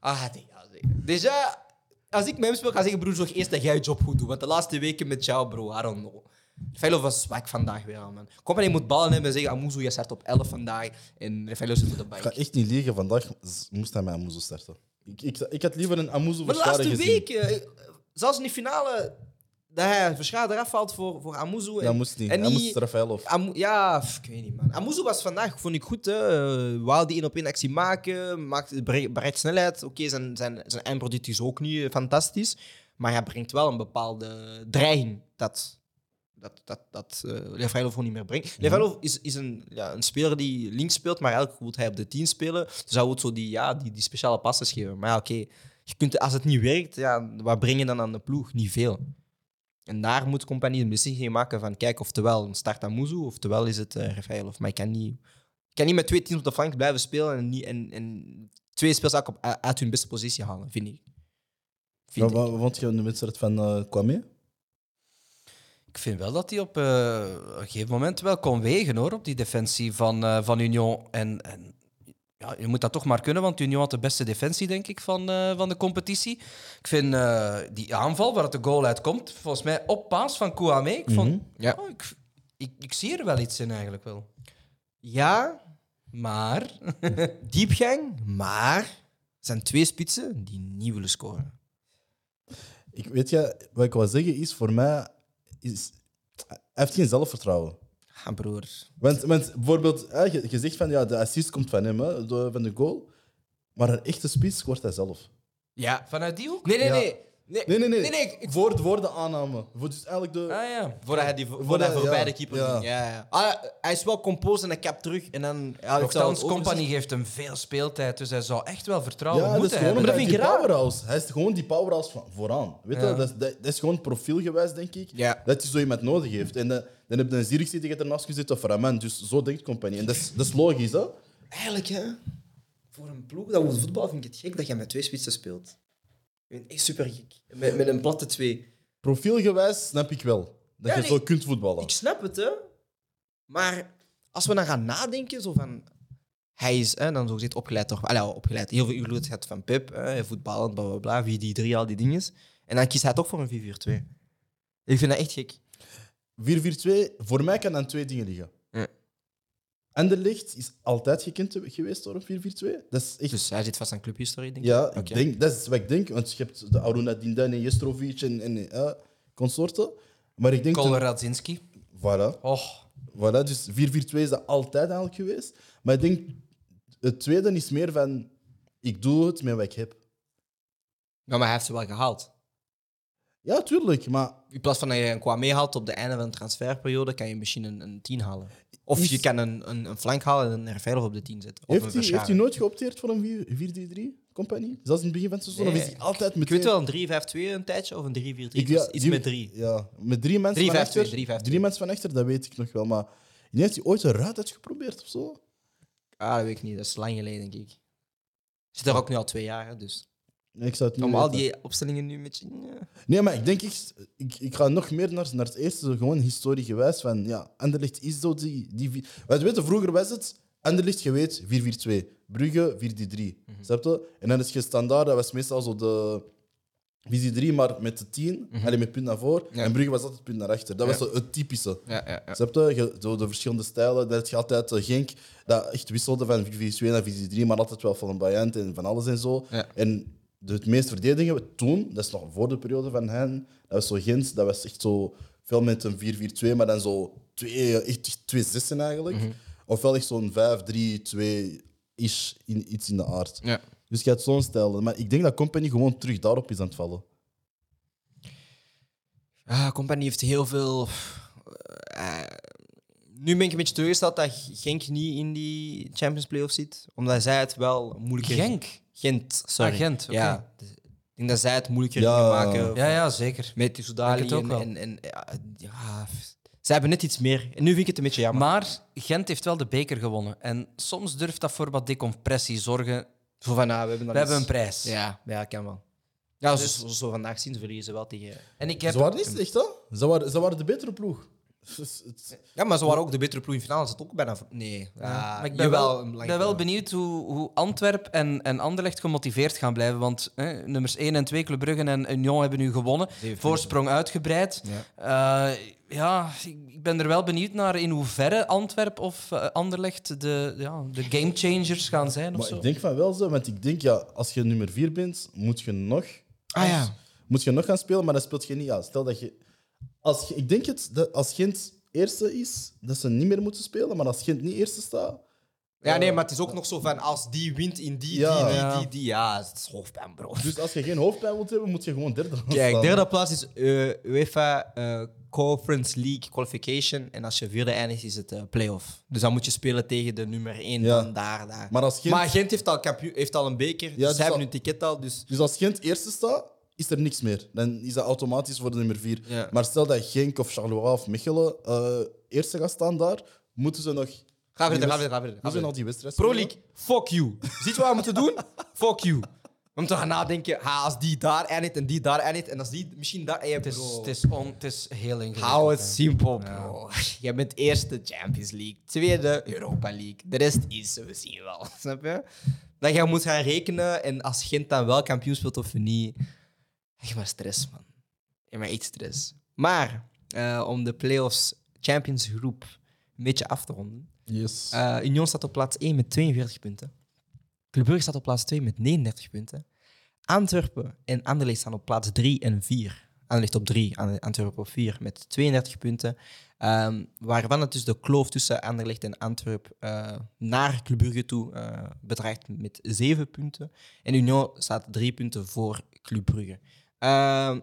Wat gaat tegen jou zeggen? Dus ja, als ik met hem speel, ga ik zeggen, broer, zorg eerst dat jij je job goed doet. Want de laatste weken met jou, bro, I don't know. Rafaelov was zwak vandaag weer, man. Company moet ballen hebben en zeggen, Amuzu, je start op 11 vandaag. En Rafaelov zit op de Ik ga echt niet liegen, vandaag moest hij met Amuzo starten. Ik, ik, ik had liever een Amuzo Maar de laatste weken, eh, zelfs in die finale, dat hij verschade eraf valt voor, voor Amuzu. Dat en- moest niet. en Hij moest. Amu- ja, pff, ik weet niet, man. Amuzu was vandaag, vond ik goed. Hè. Uh, Wou die één op één actie maken, maakt, bereidt snelheid. Oké, zijn, zijn, zijn eindproduct is ook niet eh, fantastisch. Maar hij brengt wel een bepaalde dreiging dat, dat, dat, dat eh gewoon niet meer brengt. Levailov is, is een, ja, een speler die links speelt, maar eigenlijk moet hij op de 10 spelen. Dus hij moet zo die, ja, die, die speciale passes geven. Maar ja, oké, je kunt, als het niet werkt, ja, wat breng je dan aan de ploeg? Niet veel. En daar moet compagnie een beslissing maken van kijk, oftewel een start aan oftewel is het uh, Rafaelov. Maar ik kan, niet, ik kan niet met twee teams op de flank blijven spelen en, niet, en, en twee spelers ook op, uit hun beste positie halen, vind ik. Vind Wat, ik. wat vond je in de wedstrijd van eh Kwame? Ik vind wel dat hij op eh, een gegeven moment wel kon wegen hoor, op die defensie van, eh, van Union. En, en ja, je moet dat toch maar kunnen, want Union had de beste defensie, denk ik, van, eh, van de competitie. Ik vind eh, die aanval waar het de goal uitkomt, volgens mij op paas van Kouame. Ik, vond, Mhm. Ja. ja, ik, ik, ik zie er wel iets in eigenlijk wel. Ja, Maar diepgang, maar er zijn twee spitsen die niet willen scoren. Ik weet je, wat ik wil zeggen is, voor mij is, hij heeft geen zelfvertrouwen. Ah, broer. Want, want bijvoorbeeld, hè, je, je zegt van ja, de assist komt van hem, hè, de- van de goal. Maar een echte spits scoort hij zelf. Ja. vanuit die hoek? Nee, nee, Ja. nee. Nee, Nee, nee, nee. nee, nee, ik- ik- voor, voor de aanname. Voor dus eigenlijk de, Ah ja. Voordat hij, die, voordat Voordat- hij voorbij ja, de keeper ja. ging. Ja, ja. Ah, hij is wel composed en hij kapt terug. En dan, ja, ik Nochtans, Company geeft hem veel speeltijd, dus hij zou echt wel vertrouwen Ja, dat is moeten gewoon hebben. dat omdat vind ik die raar. powerhouse. Hij is gewoon die powerhouse van vooraan. Weet je, Ja. dat, is, dat, dat is gewoon profielgewijs, denk ik. Ja. Dat hij zo iemand nodig heeft. En dan, dan heb je een Zierikse die ernaast gezet of Raman. Dus zo denkt compagnie. En dat is, dat is logisch, hè? Eigenlijk, hè, voor een ploeg dat wil voetbal vind ik het gek dat je met twee spitsen speelt. Ik vind het echt super gek. Met, met een platte twee. Profielgewijs snap ik wel. Dat Ja, je nee. zo kunt voetballen. Ik snap het, hè. Maar als we dan gaan nadenken, zo van... Hij is hè, dan zo gezegd opgeleid toch... Allee, opgeleid. Heel veel invloed gehad van Pep. Hè, voetballend, bla, bla, bla. 4 die 3 al die dingen. En dan kiest hij toch voor een 4-4-2. Ik vind dat echt gek. 4-4-2, voor mij kan aan twee dingen liggen. Ja. Anderlecht is altijd gekend geweest door een 4-4-2. Dat is echt... Dus hij zit vast aan clubhistorie, denk ik. ja, ik denk, dat is wat ik denk. Want je hebt de Aruna Dindan en Jestrovic en, en consorten. Maar ik denk... Voilà. Och, Voilà, dus 4-4-2 is dat altijd eigenlijk geweest. Maar ik denk, het tweede is meer van, ik doe het met wat ik heb. Ja, maar hij heeft ze wel gehaald. Ja, tuurlijk, maar In plaats van dat je een Kwame haalt op het einde van de transferperiode, kan je misschien een, een 10 halen. Of Is- je kan een, een, een flank halen en er veilig op de 10 zetten. Of heeft een hij, heeft hij nooit geopteerd voor een 4-3-3 compagnie? Zelfs in het begin van het seizoen? Nee. Of is hij altijd met Ik weet wel, een 3-5-2 een tijdje of een 3-4-3. Ik- ja, iets die- met 3. Ja, met drie mensen 3-5-2, van achter. 3-5-2. Drie mensen van achter, dat weet ik nog wel. Maar heeft hij ooit een ruit uitgeprobeerd of zo? Ah, dat weet ik niet. Dat is lang geleden, denk ik. Zit er ook nu al twee jaar, dus. Ik zou het niet Om al weten. die opstellingen nu met je... ja. Nee, maar ik denk, echt, ik, ik ga nog meer naar, naar het eerste, gewoon historie gewijs van, ja, Anderlecht is zo die... die weten, vroeger was het, Anderlecht, je weet, 4-4-2. Brugge, 4-3. Snap je? En dan is je standaard, dat was meestal zo de... Visie 3, maar met de 10, alleen met punt naar voren. Ja. En Brugge was altijd punt naar achter. Dat Ja. was zo het typische. Ja. Snap je? Zo de verschillende stijlen. Dat je altijd uh, Genk dat echt wisselde van visie 2 naar visie 3, maar altijd wel van een Bayant en van alles en zo. Ja. En de, het meest verdedigen toen, dat is nog voor de periode van hen, dat was zo Gent, dat was echt zo veel met een 4-4-2, maar dan zo twee, echt twee zessen eigenlijk. Mhm. Ofwel echt zo'n 5-3-2 is in, iets in de aard. Ja. Dus je hebt zo'n stijl. Maar ik denk dat Company gewoon terug daarop is aan het vallen. Ah, Company heeft heel veel. eh, nu ben ik een beetje teleurgesteld dat Genk niet in die Champions Playoffs zit. Omdat zij het wel moeilijker... Genk. Gent, sorry. Ah, Gent. Ja, dus ik denk dat zij het moeilijker Ja. maken Ja, ja, zeker. met die Soudali. En, wel. en, en, ja, ja, zij hebben net iets meer. En nu vind ik het een beetje jammer. Maar Gent heeft wel de beker gewonnen. En soms durft dat voor wat decompressie zorgen. Zo van, ah, we hebben, dan We hebben een prijs. Ja, ja, kan wel. Ja, Dus- zo, zo vandaag zien ze verliezen ze wel tegen... En ik heb... Ze waren niet slecht, hè? Ze waren, ze waren de betere ploeg. Ja, maar ze waren ook de betere ploeg in finale. Ze het ook bijna... Nee. Ja, Ja, maar ik ben jawel, wel, punt. benieuwd hoe, hoe Antwerp en, en Anderlecht gemotiveerd gaan blijven. Want hè, nummers 1 en 2, Club Brugge en Union, hebben nu gewonnen. Voorsprong uitgebreid. Ja. Eh, ja, ik ben er wel benieuwd naar in hoeverre Antwerp of eh, Anderlecht de, ja, de gamechangers gaan zijn. Of Maar zo. ik denk van wel zo, want ik denk, ja, als je nummer 4 bent, moet je nog, Ah ja. moet je nog gaan spelen, maar dan speelt je niet. Ja, stel dat je, als. Ik denk het, dat als Gent eerste is, dat ze niet meer moeten spelen, maar als Gent niet eerste staat. Ja, nee, maar het is ook nog zo van als die wint in die, Ja. die, die, Ja. die, die, ja, het is hoofdpijn, bro. Dus als je geen hoofdpijn wilt hebben, moet je gewoon derde gaan Kijk, staan. derde plaats is eh, UEFA eh, Conference League Qualification. En als je vierde eindigt, is het eh playoff. Dus dan moet je spelen tegen de nummer 1 Ja. dan daar, daar. Maar als Gent, Maar Gent heeft al, kampioen, heeft al een beker, dus dus ze hebben al- hun ticket al. Dus dus als Gent eerste staat, is er niks meer. Dan is dat automatisch voor de nummer 4. Ja. Maar stel dat Genk of Charleroi of Mechelen eh, eerste gaat staan daar, moeten ze nog. ga verder, ga verder, ga verder. ga Moeten nog die wedstrijd Pro? League, fuck you. Ziet je wat we moeten doen? fuck you. We moeten gaan nadenken, ha, als die daar eindigt en die daar eindigt en als die misschien daar... Hey, Het is, het, is on, het is heel ingewikkeld. Hou het simpel, bro. Je bent eerste Champions League, tweede Europa League. De rest is, we zien wel. Snap je? Dat je moet gaan rekenen en als Gent dan wel kampioen speelt of niet. Echt maar stress, man. Echt maar iets stress. Maar eh, om de playoffs Champions groep een beetje af te ronden. Yes. Eh, Union staat op plaats 1 met 42 punten. Club Brugge staat op plaats 2 met 39 punten. Antwerpen en Anderlecht staan op plaats 3 en 4. Anderlecht op 3, An- Antwerpen op 4 met 32 punten. Ehm, waarvan het dus de kloof tussen Anderlecht en Antwerpen eh, naar Club Brugge toe eh, bedraagt met 7 punten. En Union staat 3 punten voor Club Brugge. Ehm,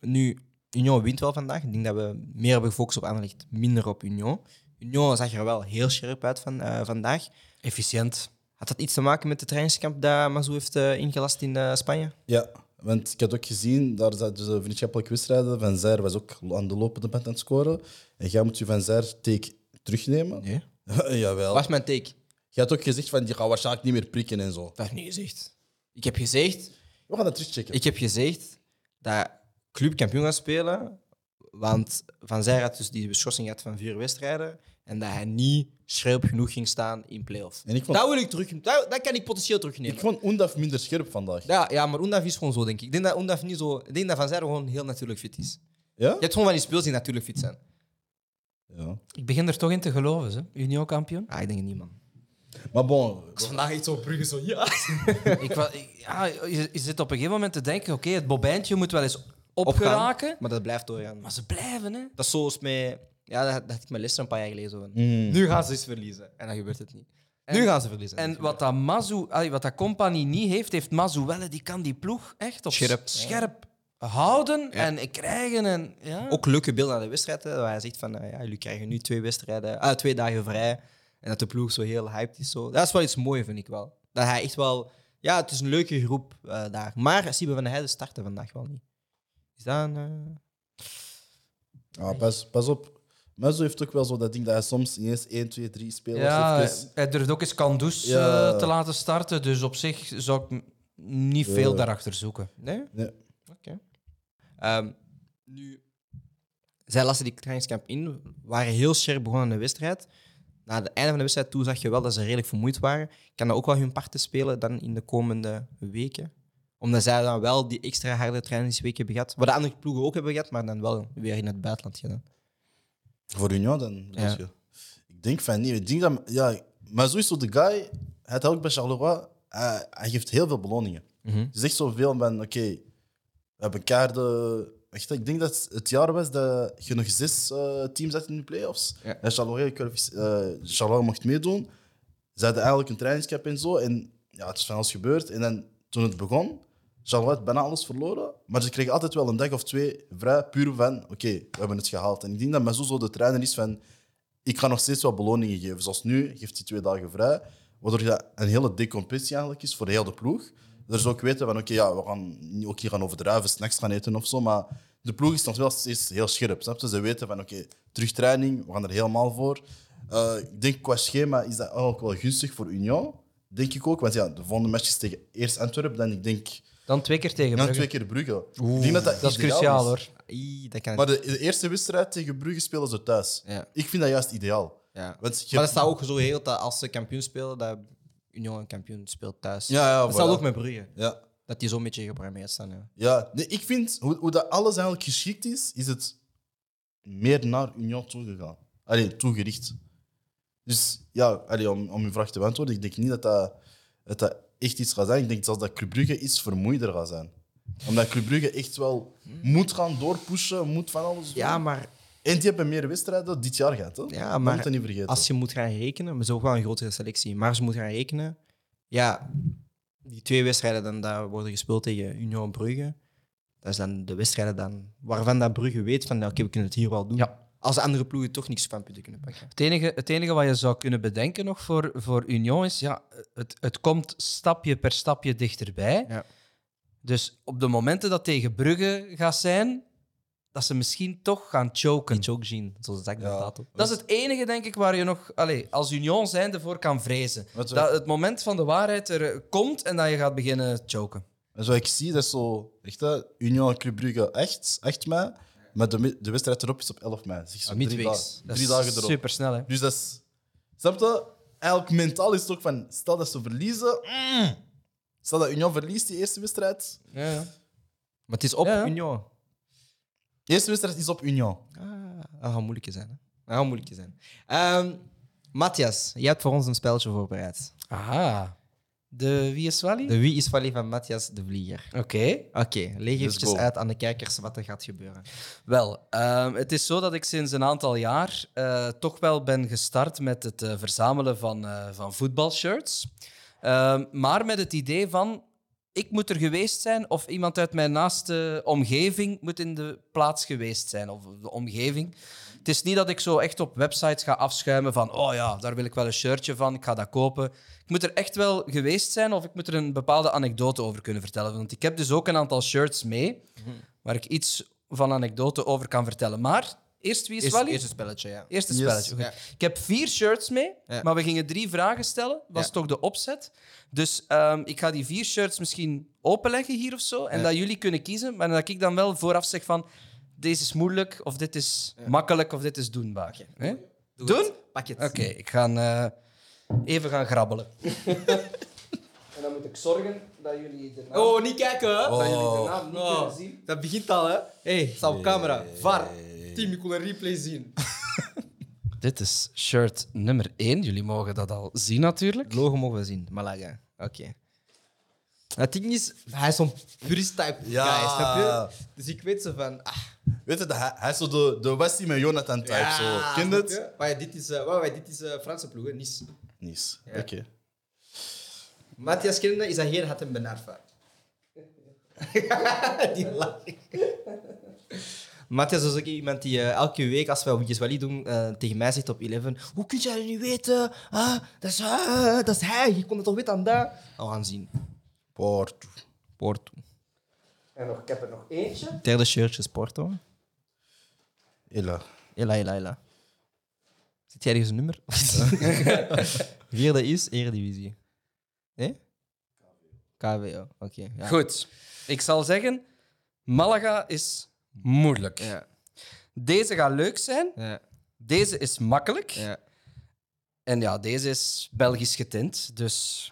nu, Union wint wel vandaag. Ik denk dat we meer hebben gefocust op Anderlecht, minder op Union. Union zag er wel heel scherp uit van, eh, vandaag. Efficiënt. Had dat iets te maken met de trainingskamp dat Mazou heeft eh, ingelast in eh, Spanje? Ja, want ik had ook gezien, daar zaten ze vriendschappelijk wedstrijden. Van Zijr was ook aan de lopende band aan het scoren. En jij moet je Van Zijr take terugnemen. Nee. Jawel. Was mijn take? Je had ook gezegd van die gaat waarschijnlijk niet meer prikken en zo. Dat heb ik niet gezegd. Ik heb gezegd, We gaan dat terugchecken. ik heb gezegd dat Club kampioen gaat spelen. Want Van Zijr had dus die beschorsing gehad van vier wedstrijden. En dat hij niet scherp genoeg ging staan in play-off. En ik vond, Dat wil ik terug. Dat, dat kan ik potentieel terugnemen. ik vond Undaf minder scherp vandaag. Ja, ja, maar Undaf is gewoon zo, denk ik. Ik denk dat Undaf niet zo... Ik denk dat Van Zijr gewoon heel natuurlijk fit is. Ja? Je hebt gewoon van die speels die natuurlijk fit zijn. ja. Ik begin er toch in te geloven, hè? Union-kampioen. Ah, ik denk het niet, man. Maar bon, Vandaag iets op Brugge zo, ja. ik, wa- ik- ja, je, je zit op een gegeven moment te denken: oké, het bobijntje moet wel eens opgeraken. Maar dat blijft doorgaan. Maar ze blijven, hè? Dat is zoals met... Ja, dat, dat had ik met Leicester een paar jaar geleden. Zo van. mm, Nu gaan ze eens verliezen. En dan gebeurt het niet. En- nu gaan ze verliezen. En wat dat Mazu, allee, wat dat compagnie niet heeft, heeft Mazu wel. hè. Die kan die ploeg echt op Scherp. scherp houden en krijgen. En, ja. Ook leuke beelden aan de wedstrijd. Hè, waar hij zegt van, eh, ja, jullie krijgen nu twee wedstrijden, ah, twee dagen vrij. En dat de ploeg zo heel hyped is. Zo. Dat is wel iets moois, vind ik wel. Dat hij echt wel... Ja, het is een leuke groep eh, daar. Maar Siebe van der Heijden starten vandaag wel niet. Is dat een... eh, ah, pas, pas op. Mezzo heeft ook wel zo dat ding dat hij soms ineens 1, 2, 3 spelers ja, even... hij durft ook eens Kandus Ja. eh, te laten starten. Dus op zich zou ik niet veel daarachter zoeken. Nee? Nee. Oké. Ehm, nu, zij lassen die trainingskamp in, waren heel scherp begonnen aan de wedstrijd. Na het einde van de wedstrijd toe zag je wel dat ze redelijk vermoeid waren. Kan dat ook wel hun parten spelen dan in de komende weken? Omdat zij dan wel die extra harde trainingsweken hebben gehad. Wat de andere ploegen ook hebben gehad, maar dan wel weer in het buitenland gedaan. Voor Union dan? Ja. je? Ik denk van niet. Ik denk dat... Ja, maar zo de guy... Hij had ook bij Charleroi... Hij, hij geeft heel veel beloningen. Hij zegt zoveel van... Oké, we hebben kaarten... Echt, ik denk dat het jaar was dat je nog zes eh, teams had in de playoffs. Ja. En Charleroi, eh, Charleroi mocht meedoen. Ze hadden eigenlijk een trainingscap en zo. En ja, het is van alles gebeurd. En dan, toen het begon, Charlotte had bijna alles verloren. Maar ze kregen altijd wel een dag of twee vrij, puur van, oké, we hebben het gehaald. En ik denk dat zo de trainer is van, ik ga nog steeds wat beloningen geven. Zoals nu, geeft hij twee dagen vrij. Waardoor dat een hele decompressie eigenlijk is voor de hele ploeg. Dat ze ook weten van, oké, ja, we gaan niet ook hier gaan overdrijven, snacks gaan eten of zo. Maar de ploeg is nog wel steeds heel scherp. Snap je? Ze weten van, oké, terug training, we gaan er helemaal voor. Eh, ik denk qua schema is dat ook wel gunstig voor Union. Denk ik ook. Want ja, de volgende match is tegen eerst Antwerpen. Dan ik denk Dan twee keer tegen dan Brugge. twee keer Brugge. ik denk dat dat, Dat is cruciaal hoor. Ii, dat kan Maar de, de eerste wedstrijd tegen Brugge spelen ze thuis. Ja. Ik vind dat juist ideaal. Ja. Want je Maar dat staat ook zo heel dat als ze kampioen spelen, dat Union een kampioen speelt thuis. Ja, ja, dat voilà. ook met Brugge. Ja. Dat die zo'n beetje geprogrammeerd staan. Ja. Ja, nee, ik vind hoe, hoe dat alles eigenlijk geschikt is, is het meer naar Union toegegaan. Allee, toegericht. Dus ja, allee, om, om uw vraag te beantwoorden, ik denk niet dat dat, dat dat echt iets gaat zijn. Ik denk zelfs dat Club Brugge iets vermoeider gaat zijn. Omdat Club Brugge echt wel moet gaan doorpushen, moet van alles doen. ja, maar En die hebben meer wedstrijden dit jaar gehad. Hè? Ja, Dat maar moet je niet vergeten. als je moet gaan rekenen, maar ze ook wel een grotere selectie, maar ze moet gaan rekenen, ja, die twee wedstrijden dan, dat worden gespeeld tegen Union Brugge, dat is dan de wedstrijden dan, waarvan dat Brugge weet van, oké, we kunnen het hier wel doen. Ja. Als de andere ploegen toch niks van punten kunnen pakken. Het enige, het enige wat je zou kunnen bedenken nog voor, voor Union is, ja, het, het komt stapje per stapje dichterbij. Ja. Dus op de momenten dat tegen Brugge gaat zijn, dat ze misschien toch gaan choken. Die choke Jean, zoals Zak Ja. dat op. Dat is het enige, denk ik, waar je nog allez, als Union zijnde voor kan vrezen. Dat het moment van de waarheid er eh, komt en dat je gaat beginnen choken. En zo ik zie, dat is zo, echt, hè, Union en Club Brugge 8, 8 mei. Maar de, de wedstrijd erop is op 11 mei. Zeg, zo Ah, drie, drie dagen erop. Super snel, hè? Dus dat is... Snap je? Eigenlijk mentaal is het ook van... Stel dat ze verliezen... mm. Stel dat Union verliest die eerste wedstrijd. Ja, ja. Maar het is op Ja, ja. Union. De eerste wedstrijd is op Union. Ah, dat gaat moeilijk zijn. Hè? Dat gaat moeilijk zijn. Ehm Matthias, jij hebt voor ons een spelletje voorbereid. Aha. De Wie is Wally? De Wie is Valley van Matthias de Vlieger. Oké. Oké, leg eventjes go. uit aan de kijkers wat er gaat gebeuren. Wel, ehm, het is zo dat ik sinds een aantal jaar eh, toch wel ben gestart met het eh, verzamelen van, eh, van voetbalshirts. Ehm, maar met het idee van, ik moet er geweest zijn of iemand uit mijn naaste omgeving moet in de plaats geweest zijn. Of de omgeving. Het is niet dat ik zo echt op websites ga afschuimen van, oh ja, daar wil ik wel een shirtje van, ik ga dat kopen. Ik moet er echt wel geweest zijn of ik moet er een bepaalde anekdote over kunnen vertellen. Want ik heb dus ook een aantal shirts mee waar ik iets van anekdote over kan vertellen. Maar eerst wie is Eerste, Wally? eerste spelletje, ja. Eerste Yes. spelletje. oké. Ja. Ik heb vier shirts mee, Ja. maar we gingen drie vragen stellen. was Ja. toch de opzet. Dus ehm, ik ga die vier shirts misschien openleggen hier of zo. En Ja. dat jullie kunnen kiezen. Maar dat ik dan wel vooraf zeg van... Deze is moeilijk, of dit is makkelijk, of dit is doenbaar. Hè? Doe Doen? het. Pak het. Oké, ik ga eh, even gaan grabbelen. en dan moet ik zorgen dat jullie de naam, Oh, niet kijken, hè? dat jullie de naam niet Oh, kunnen zien. Dat begint al, hè? Hé, hey, sta op camera. VAR. Team, ik wil een replay zien. Dit is shirt nummer 1. Jullie mogen dat al zien natuurlijk. Het logo mogen we zien. Malaga. Oké. Het ding is, hij is zo'n purist type Ja. guy, snap je? Dus ik weet zo van... Ah, Weet je, dat hij, hij is zo de, de Wesley met Jonathan type. zo. Ken je snap het? je? Maar ja, dit is, eh, dit is eh, Franse ploeg, hè? Nice. Nice. Ja. Oké. Matthias kennende is dat geen had hem benarfa. die lach. Matthias is ook iemand die eh, elke week, als we Wietjes Wally doen, eh, tegen mij zegt op 11: Hoe kun jij dat niet weten? Ah, dat, is, ah, dat is hij, je kon het toch weten aan dat? Oh, we gaan zien. Porto. Porto. En nog, ik heb er nog eentje. Derde shirtje is Porto. Ella, ella, ella. Zit jij ergens een nummer? Vierde is Eredivisie. Nee? KVO, oké. ja. Goed. Ik zal zeggen, Malaga is moeilijk. Ja, Deze gaat leuk zijn. ja, Deze is makkelijk. ja. En ja, deze is Belgisch getint. Dus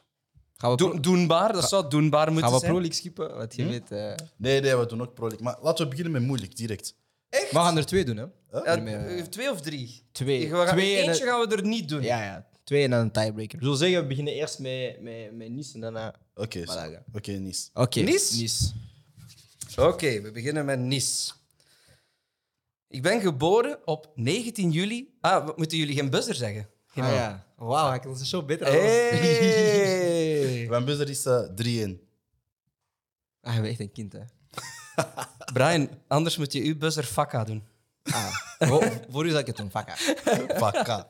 Gaan we, do- doenbaar. Dat zou doenbaar moeten gaan we zijn. Pro League skippen? Wat je weet. eh. Nee, nee, we doen ook Pro League. Maar laten we beginnen met moeilijk, direct. We gaan er twee doen, hè? Ja, meer, eh, twee of drie? Twee. We gaan, Twee en eentje een- gaan we er niet doen. Ja, ja. Twee en dan een tiebreaker. We zullen zeggen, we beginnen eerst met, met, met Nice en daarna... Oké. Malaga. Oké, Nice. Oké. Nice? Nice. Oké, we beginnen met Nice. Ik ben geboren op 19 juli. Ah, wat- moeten jullie geen buzzer zeggen? Ah, ja. Wauw, kan onze show beter Hey. Mijn buzzer is eh, 3-1. Ah, bent echt een kind, hè. Brian, anders moet je uw buzzer fakka doen. Ah, voor, u zal ik het doen. Vakka. Fakka.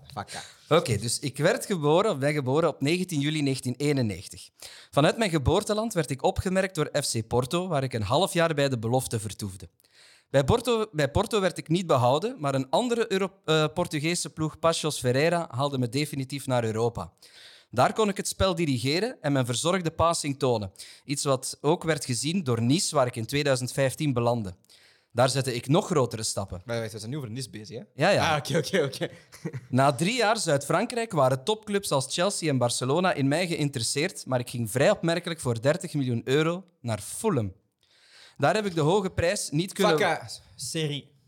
Oké, dus ik werd geboren, ben geboren op 19 juli 1991. Vanuit mijn geboorteland werd ik opgemerkt door FC Porto, waar ik een half jaar bij de belofte vertoefde. Bij Porto, bij Porto werd ik niet behouden, maar een andere Euro- eh, Portugese ploeg, Paços Ferreira, haalde me definitief naar Europa. Daar kon ik het spel dirigeren en mijn verzorgde passing tonen. Iets wat ook werd gezien door Nice, waar ik in 2015 belandde. Daar zette ik nog grotere stappen. Maar we zijn nu over Nis bezig, hè? Ja, ja. Ah, oké, oké, oké. Na drie jaar Zuid-Frankrijk waren topclubs als Chelsea en Barcelona in mij geïnteresseerd, maar ik ging vrij opmerkelijk voor 30 miljoen euro naar Fulham. Daar heb ik de hoge prijs niet kunnen... Fakka. Serie.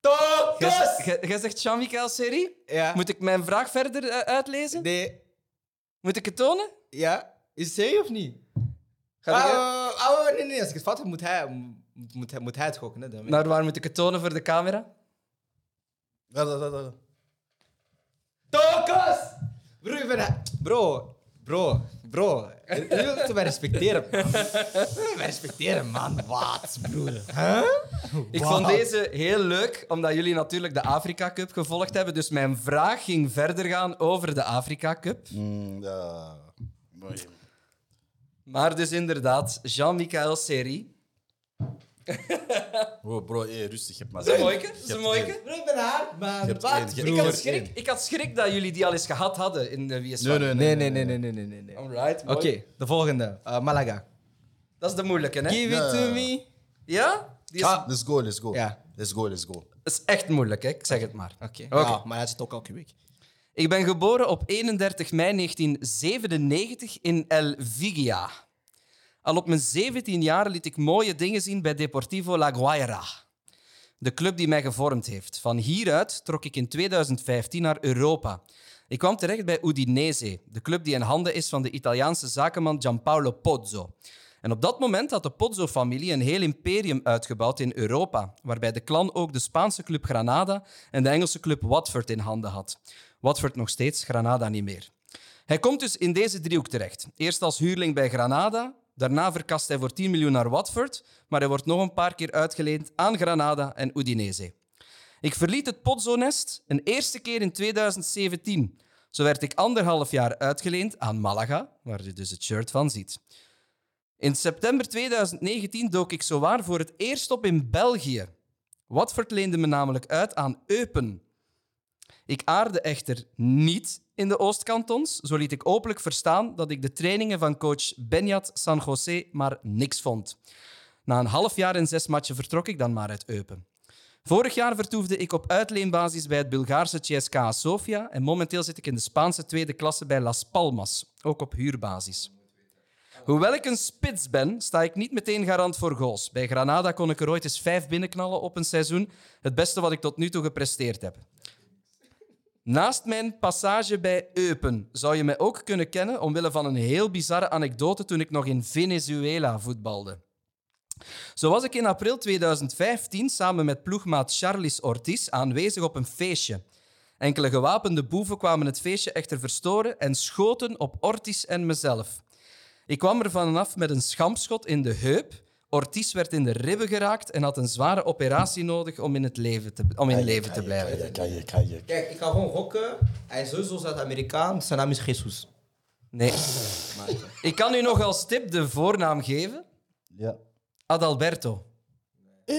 Jij Tokus! zegt- jij- zegt Jean-Michel Serie? Ja. Moet ik mijn vraag verder eh, uitlezen? Nee. Moet ik het tonen? Ja. Is het serie of niet? Ga Ah, oh, oh, nee, nee. Als ik het fout heb, moet hij, moet, moet, hij- moet hij het gokken. Hè, dan. Naar waar moet ik het tonen voor de camera? Ja, dat, dat, dat. Tokus! Bro, ik ben... Bro, bro, bro. Je wilt mij respecteren, man. Je wilt mij respecteren, man. Wat, broer? Huh? Ik vond deze heel leuk, omdat jullie natuurlijk de Afrika Cup gevolgd hebben. Dus mijn vraag ging verder gaan over de Afrika Cup. Mm, ja. Mooi. Maar dus inderdaad, Jean-Michel Serie. Bro, bro hey, rustig. Je hebt maar Dat is een één. mooike. Je Dat is een hebt mooike. Bro, ik ben hard, man. Je hebt Wat, één, je hebt broer? Ik had, schrik, ik had schrik dat jullie die al eens gehad hadden in de is Nee, nee, Nee, nee, nee, nee, nee, nee, nee. Alright, Oké, mooi. de volgende. Uh, Malaga. Dat is de moeilijke, hè? Give it to me. Ja? Die is, Ah, let's go, let's go. Ja. Let's go, let's go. dat is echt moeilijk, hè? Ik zeg het maar. Oké. Oké. Ja, maar hij zit ook elke week. Ik ben geboren op 31 mei 1997 in El Vigia. Al op mijn 17 jaar liet ik mooie dingen zien bij Deportivo La Guaira. De club die mij gevormd heeft. Van hieruit trok ik in 2015 naar Europa. Ik kwam terecht bij Udinese, de club die in handen is van de Italiaanse zakenman Gianpaolo Pozzo. En op dat moment had de Pozzo-familie een heel imperium uitgebouwd in Europa, waarbij de clan ook de Spaanse club Granada en de Engelse club Watford in handen had. Watford nog steeds, Granada niet meer. Hij komt dus in deze driehoek terecht. Eerst als huurling bij Granada, daarna verkast hij voor 10 miljoen naar Watford, maar hij wordt nog een paar keer uitgeleend aan Granada en Udinese. Ik verliet het Pozzo-nest een eerste keer in 2017. Zo werd ik anderhalf jaar uitgeleend aan Malaga, waar je dus het shirt van ziet. In september 2019 dook ik zowaar voor het eerst op in België. Watford leende me namelijk uit aan Eupen. Ik aarde echter niet in de Oostkantons. Zo liet ik openlijk verstaan dat ik de trainingen van coach Benjat San José maar niks vond. Na een half jaar en zes matchen vertrok ik dan maar uit Eupen. Vorig jaar vertoefde ik op uitleenbasis bij het Bulgaarse CSKA Sofia en momenteel zit ik in de Spaanse tweede klasse bij Las Palmas, ook op huurbasis. Hoewel ik een spits ben, sta ik niet meteen garant voor goals. Bij Granada kon ik er ooit eens vijf binnenknallen op een seizoen. Het beste wat ik tot nu toe gepresteerd heb. Naast mijn passage bij Eupen zou je mij ook kunnen kennen omwille van een heel bizarre anekdote toen ik nog in Venezuela voetbalde. Zo was ik in april 2015 samen met ploegmaat Charlis Ortiz aanwezig op een feestje. Enkele gewapende boeven kwamen het feestje echter verstoren en schoten op Ortiz en mezelf. Ik kwam er vanaf met een schampschot in de heup. Ortiz werd in de ribben geraakt en had een zware operatie nodig om in, het leven, te, om in leven te blijven. Kijk, kijk, kijk. Kijk, ik ga gewoon gokken. Hij is sowieso Zuid-Amerikaan. Zijn naam is Jesus. Nee. Ik kan u nog als tip de voornaam geven. Ja. Adalberto. Dat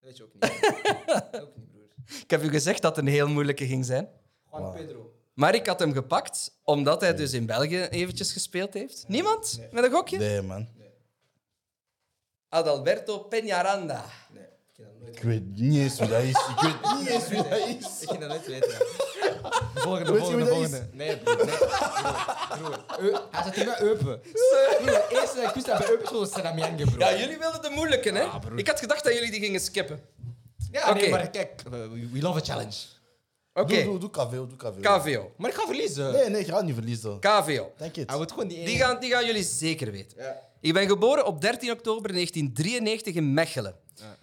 weet je ook niet. ook niet, broer. Ik heb u gezegd dat het een heel moeilijke ging zijn. Juan Pedro. Maar ik had hem gepakt omdat hij dus in België eventjes gespeeld heeft. Niemand? Met een gokje? Nee, man. Adalberto Peñaranda. Nee, ik dat nooit Ik weet niet eens wie dat is. Ik weet niet eens wie dat is. Ik kan dat nooit weten. De volgende, Weet je volgende, wie dat volgende. Nee, broer. Nee, broer. broer. Eu- Hij zat hier bij Eupen. Broer, de eerste dat ik wist dat bij Eupen was. Ja, jullie wilden de moeilijke, hè? ik had gedacht dat jullie die gingen skippen. Ja, Oké. nee, maar kijk. we, we love a challenge. Oké, Doe, doe, doe KVO, doe KVO. KVO. Maar ik ga verliezen. Nee, nee, ik ga niet verliezen. KVO. Denk het. Hij moet gewoon die ene... Die gaan, die gaan jullie zeker weten. Ja. Ik ben geboren op 13 oktober 1993 in Mechelen.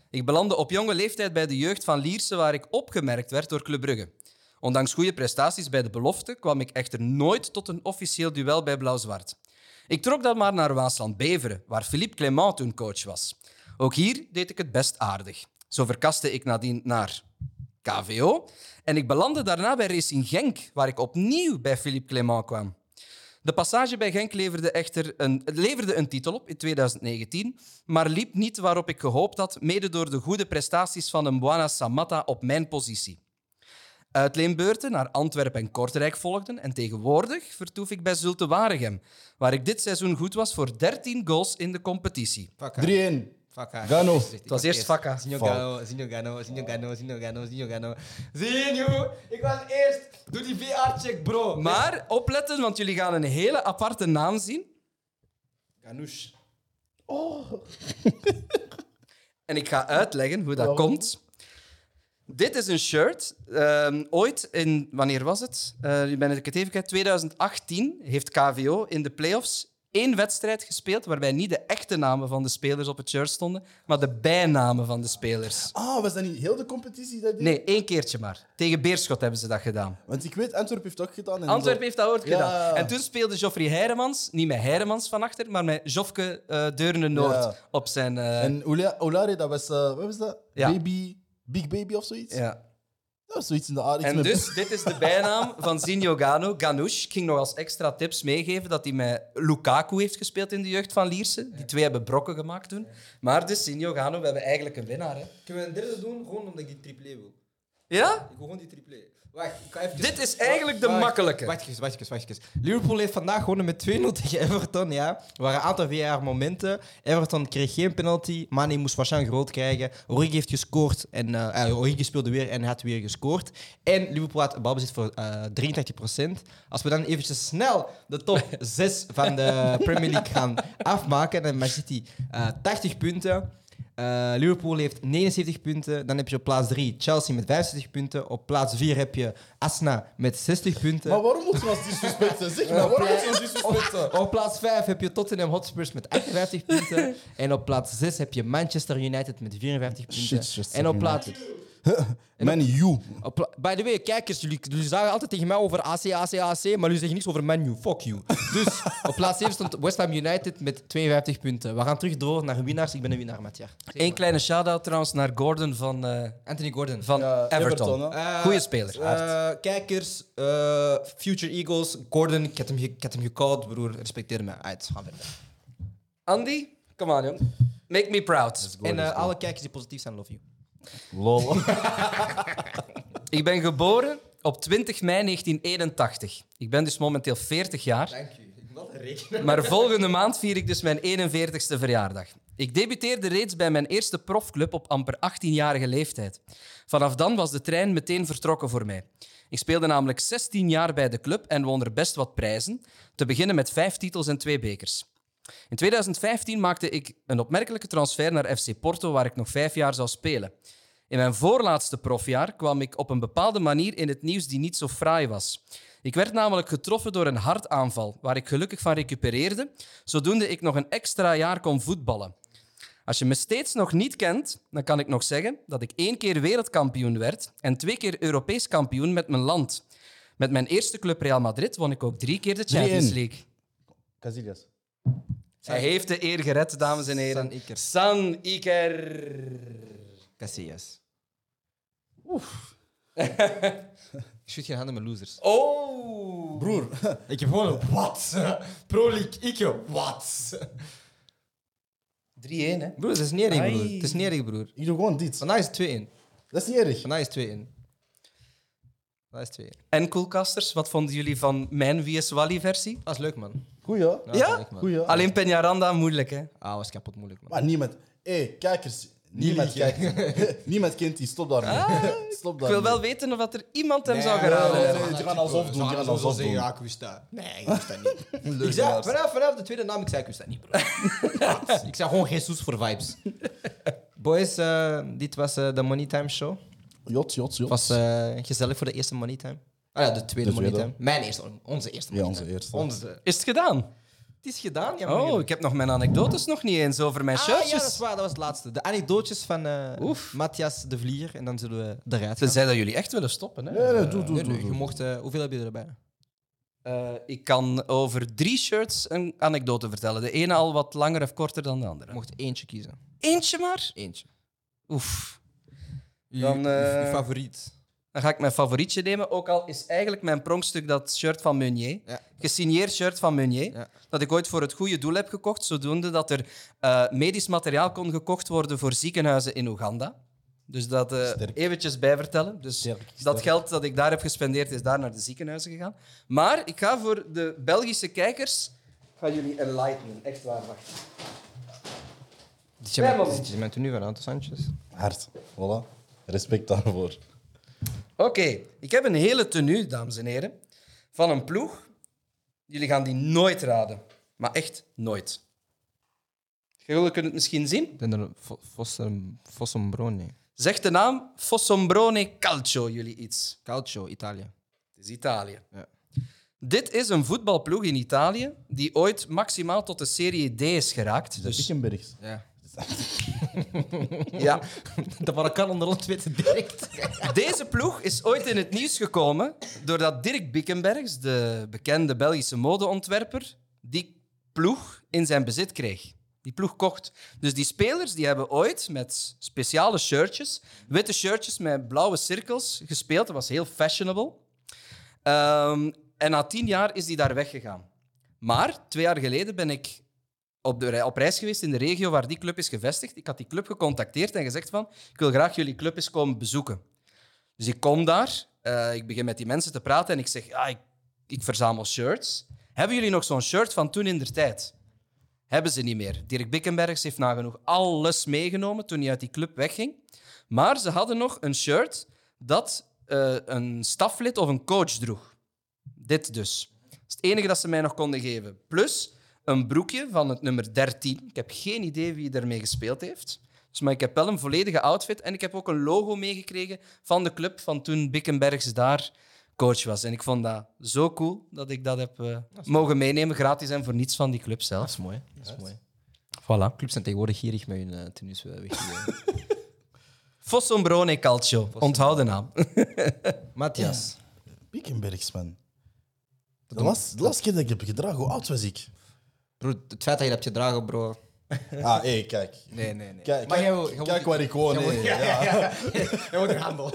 Ik belandde op jonge leeftijd bij de jeugd van Lierse, waar ik opgemerkt werd door Club Brugge. Ondanks goede prestaties bij de belofte kwam ik echter nooit tot een officieel duel bij Blauw-Zwart. Ik trok dan maar naar Waasland-Beveren, waar Philippe Clément toen coach was. Ook hier deed ik het best aardig. Zo verkaste ik nadien naar KVO en ik belandde daarna bij Racing Genk, waar ik opnieuw bij Philippe Clément kwam. De passage bij Genk leverde echter een, leverde een titel op in 2019, maar liep niet waarop ik gehoopt had, mede door de goede prestaties van een Buana Samatta op mijn positie. Uitleenbeurten naar Antwerpen en Kortrijk volgden en tegenwoordig vertoef ik bij Zulte Waregem, waar ik dit seizoen goed was voor 13 goals in de competitie. 3-1. Haar. Gano. Het was eerst Fakka. Zinho. Gano, Zinho Gano, Zinho Gano, Zinho Gano, Zinho Gano. Zinho, ik was eerst. Doe die VR-check, bro. Maar opletten, want jullie gaan een hele aparte naam zien. Ganoush. En ik ga uitleggen hoe dat komt. Dit is een shirt. Ehm, ooit in, wanneer was het? Eh nu ben ik het even kwijt. 2018 heeft KVO in de playoffs één wedstrijd gespeeld waarbij niet de echte namen van de spelers op het shirt stonden, maar de bijnamen van de spelers. Ah, was dat niet heel de competitie? Dat die- Nee, één keertje maar. Tegen Beerschot hebben ze dat gedaan. Want ik weet, Antwerpen heeft het ook gedaan. en Antwerpen heeft dat ooit Ja. gedaan. En toen speelde Joffrey Heiremans, niet met Heiremans van achter, maar met Jofke uh, Deurne Noord Ja. op zijn... eh, En Ola- Olare, dat was, eh, wat was dat? Ja. Baby, Big Baby of zoiets? ja. Dat was zoiets in de En met- dus, dit is de bijnaam van Zinho Gano, Ganoush. Ik ging nog als extra tips meegeven dat hij met Lukaku heeft gespeeld in de jeugd van Lierse. Die twee hebben brokken gemaakt toen. Maar dus Zinho Gano, we hebben eigenlijk een winnaar. Hè? Kunnen we een derde doen? Gewoon omdat ik die triplé wil. Ja? Ik wil gewoon die triplé. Wacht, even... Dit is eigenlijk de makkelijke. Wacht eens, wacht eens. Liverpool heeft vandaag gewonnen met 2-0 tegen Everton, ja. Er waren een aantal VR-momenten. Everton kreeg geen penalty. Mane moest waarschijnlijk rood krijgen. Origi heeft gescoord. En, eh, Origi speelde weer en had weer gescoord. En Liverpool had balbezit voor eh 83%. Als we dan eventjes snel de top 6 van de Premier League gaan afmaken. Dan City eh 80 punten. Eh, Liverpool heeft 79 punten. Dan heb je op plaats 3 Chelsea met 65 punten. Op plaats 4 heb je Asna met 60 punten. Maar waarom moet je ons disrespecten? Zeg maar, waarom moet je ons disrespecten? Op plaats 5 heb je Tottenham Hotspurs met 58 punten. En op plaats 6 heb je Manchester United met 54 punten. En op plaats... Man, you. By the way, kijkers, jullie, jullie zagen altijd tegen mij over AC, AC, AC, maar jullie zeggen niets over Manu. Fuck you. Dus op plaats 7 stond West Ham United met 52 punten. We gaan terug door naar winnaars. Ik ben een winnaar, Matja. Eén kleine shout-out trouwens naar Gordon van, eh, Anthony Gordon. van Everton. Eh, Goeie speler. eh, kijkers, eh, Future Eagles, Gordon, ik had hem, ik had hem gecalled, broer. Respecteer me. Uit, gaan verder. Andy, come on, jong. Make me proud. En alle kijkers die positief zijn, love you. Lol. Ik ben geboren op 20 mei 1981. Ik ben dus momenteel 40 jaar. Dank u. Wat een rekenen. Maar volgende maand vier ik dus mijn 41ste verjaardag. Ik debuteerde reeds bij mijn eerste profclub op amper 18-jarige leeftijd. Vanaf dan was de trein meteen vertrokken voor mij. Ik speelde namelijk 16 jaar bij de club en won er best wat prijzen, te beginnen met vijf titels en twee bekers. In 2015 maakte ik een opmerkelijke transfer naar FC Porto, waar ik nog vijf jaar zou spelen. In mijn voorlaatste profjaar kwam ik op een bepaalde manier in het nieuws die niet zo fraai was. Ik werd namelijk getroffen door een hartaanval, waar ik gelukkig van recupereerde, zodoende ik nog een extra jaar kon voetballen. Als je me steeds nog niet kent, dan kan ik nog zeggen dat ik één keer wereldkampioen werd en twee keer Europees kampioen met mijn land. Met mijn eerste club Real Madrid won ik ook drie keer de Champions 3-1. League. Casillas. Hij heeft de eer gered, dames en heren. San Iker. San Iker. Casillas. Ik shoot geen handen met losers. Oh! Broer, Ik heb gewoon een wat? Pro League, ik wat? 3-1, hè? Broer, het is niet erg, broer. Het is niet erg, broer. ik doe gewoon dit. Vandaag is het 2-1. Dat is niet erg. Vandaag is het 2-1. Vandaag is 2-1. En Coolcasters, wat vonden jullie van mijn VS Wally-versie? Dat is leuk, man. Goeie, hè? dat is Ja? leuk, man. Goeie, hè? Alleen Peñaranda, moeilijk, hè? Ah, was kapot moeilijk, man. Maar niemand... Hé, kijkers. Niemand kijkt. niemand kent die. Stop daarmee. Stop Ik daarmee. wil wel weten of dat er iemand hem Nee, zou geraden nee, hebben. nee. die gaan alsof doen, die gaan alsof doen. Ja, ik wist dat. Nee, ik wist dat niet. ik zei, vanaf, vanaf de tweede naam, ik zei, ik wist dat niet, bro. Ik zei gewoon Jesus voor vibes. Boys, eh, dit was eh, de Money Time Show. Jots, jots, jots. Het was eh, gezellig voor de eerste Money Time. Ah ja, de tweede De Money. Time. Mijn eerste, onze eerste Ja, Money onze Time. eerste. Onze. Is het gedaan? Het is gedaan, ja. Oh, ik heb nog mijn anekdotes nog niet eens over mijn Ah, shirtjes. ja, dat is waar. Dat was het laatste. De anekdootjes van eh Oef. Matthias de Vlier. En dan zullen we eruit gaan. Tenzij dat jullie echt willen stoppen. Hè? Nee, nee, doe, doe, Nee, doe. nee, doe. je mocht, eh, hoeveel heb je erbij? Eh, ik kan over drie shirts een anekdote vertellen. De ene al wat langer of korter dan de andere. Je mocht eentje kiezen. Eentje maar? Eentje. Oef. Je, Dan, je- eh, je favoriet. Dan ga ik mijn favorietje nemen. Ook al is eigenlijk mijn pronkstuk dat shirt van Meunier. Ja. Gesigneerd shirt van Meunier. Ja. Dat ik ooit voor het goede doel heb gekocht. Zodoende dat er eh, medisch materiaal kon gekocht worden voor ziekenhuizen in Oeganda. Dus dat eh Sterk. eventjes bijvertellen. Dus Sterk, dat geld dat ik daar heb gespendeerd is daar naar de ziekenhuizen gegaan. Maar ik ga voor de Belgische kijkers... Ik ga jullie enlightenen. Echt waar, wacht. Zit je Ja, met, man. zit je met nu van? Hard. Voilà. Respect daarvoor. Oké, ik heb een hele tenue, dames en heren, van een ploeg. Jullie gaan die nooit raden. Maar echt nooit. Jullie kunnen het misschien zien. Er Fossombrone. Zegt de naam Fossombrone Calcio jullie iets? Calcio, Italië. Het is Italië. Ja. Dit is een voetbalploeg in Italië die ooit maximaal tot de Serie D is geraakt. Dus... Bickenbergs. Ja. ja, Dat ik kan onder ons weten direct. Deze ploeg is ooit in het nieuws gekomen doordat Dirk Bickenbergs, de bekende Belgische modeontwerper, die ploeg in zijn bezit kreeg. Die ploeg kocht. Dus die spelers die hebben ooit met speciale shirtjes, witte shirtjes met blauwe cirkels gespeeld. Dat was heel fashionable. Ehm, en na tien jaar is die daar weggegaan. Maar twee jaar geleden ben ik op, de, op reis geweest in de regio waar die club is gevestigd. Ik had die club gecontacteerd en gezegd van, ik wil graag jullie club eens komen bezoeken. Dus ik kom daar, eh, ik begin met die mensen te praten en ik zeg, ja, ik, ik verzamel shirts. Hebben jullie nog zo'n shirt van toen in der tijd? Hebben ze niet meer. Dirk Bickenbergs heeft nagenoeg alles meegenomen toen hij uit die club wegging. Maar ze hadden nog een shirt dat eh, een staflid of een coach droeg. Dit dus. Dat is het enige dat ze mij nog konden geven. Plus een broekje van het nummer 13. Ik heb geen idee wie ermee gespeeld heeft. Dus, maar ik heb wel een volledige outfit en ik heb ook een logo meegekregen van de club van toen Bickenbergs daar coach was. En ik vond dat zo cool dat ik dat heb eh, mogen meenemen, gratis en voor niets van die club Dat zelf. is mooi. Dat is mooi. Voilà. Clubs zijn tegenwoordig gierig met hun uh, tenues eh, weggegeven. Fossombrone Calcio. Onthoud de naam. Matthias. Bickenbergs, man. De laatste keer dat ik heb gedragen, hoe oud was ik? Bro, het feit dat je dat hebt gedragen, bro. Ah, hé, kijk. Nee, nee, nee. Kijk, Maar kijk, jij wil- jij wil- kijk waar ik woon. jij. Ja, Ja. ja, ja. Jij wordt een handel.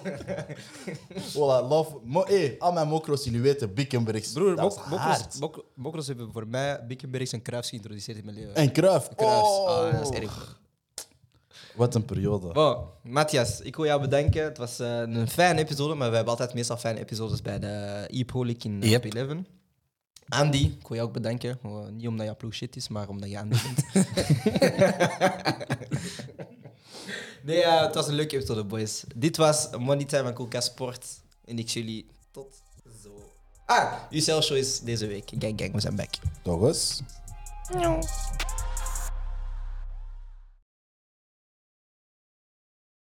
Voilà, love. Mo hey, al mijn mokro's, jullie weten, Bickenbergs. Broer, Mok-. Mokros- Mok- Mokros hebben voor mij Bickenbergs en Cruijffs geïntroduceerd in mijn leven. En Kruif. Cruijffs. Oh. Ah, dat is erg. Wat een periode. Bon, Matthias, ik wil jou bedanken. Het was eh, een fijne episode, maar we hebben altijd meestal fijne episodes bij de League in eh, Yep. op 11. Andy, ik wil jou ook bedanken. Oh, niet omdat jouw ploeg shit is, maar omdat je Andy bent. nee, eh, het was een leuke episode, boys. Dit was Money Time en Coolcast Sport. En ik zie jullie tot zo. Ah, UCL Show is deze week. Gang, gang, we zijn back. Toch eens?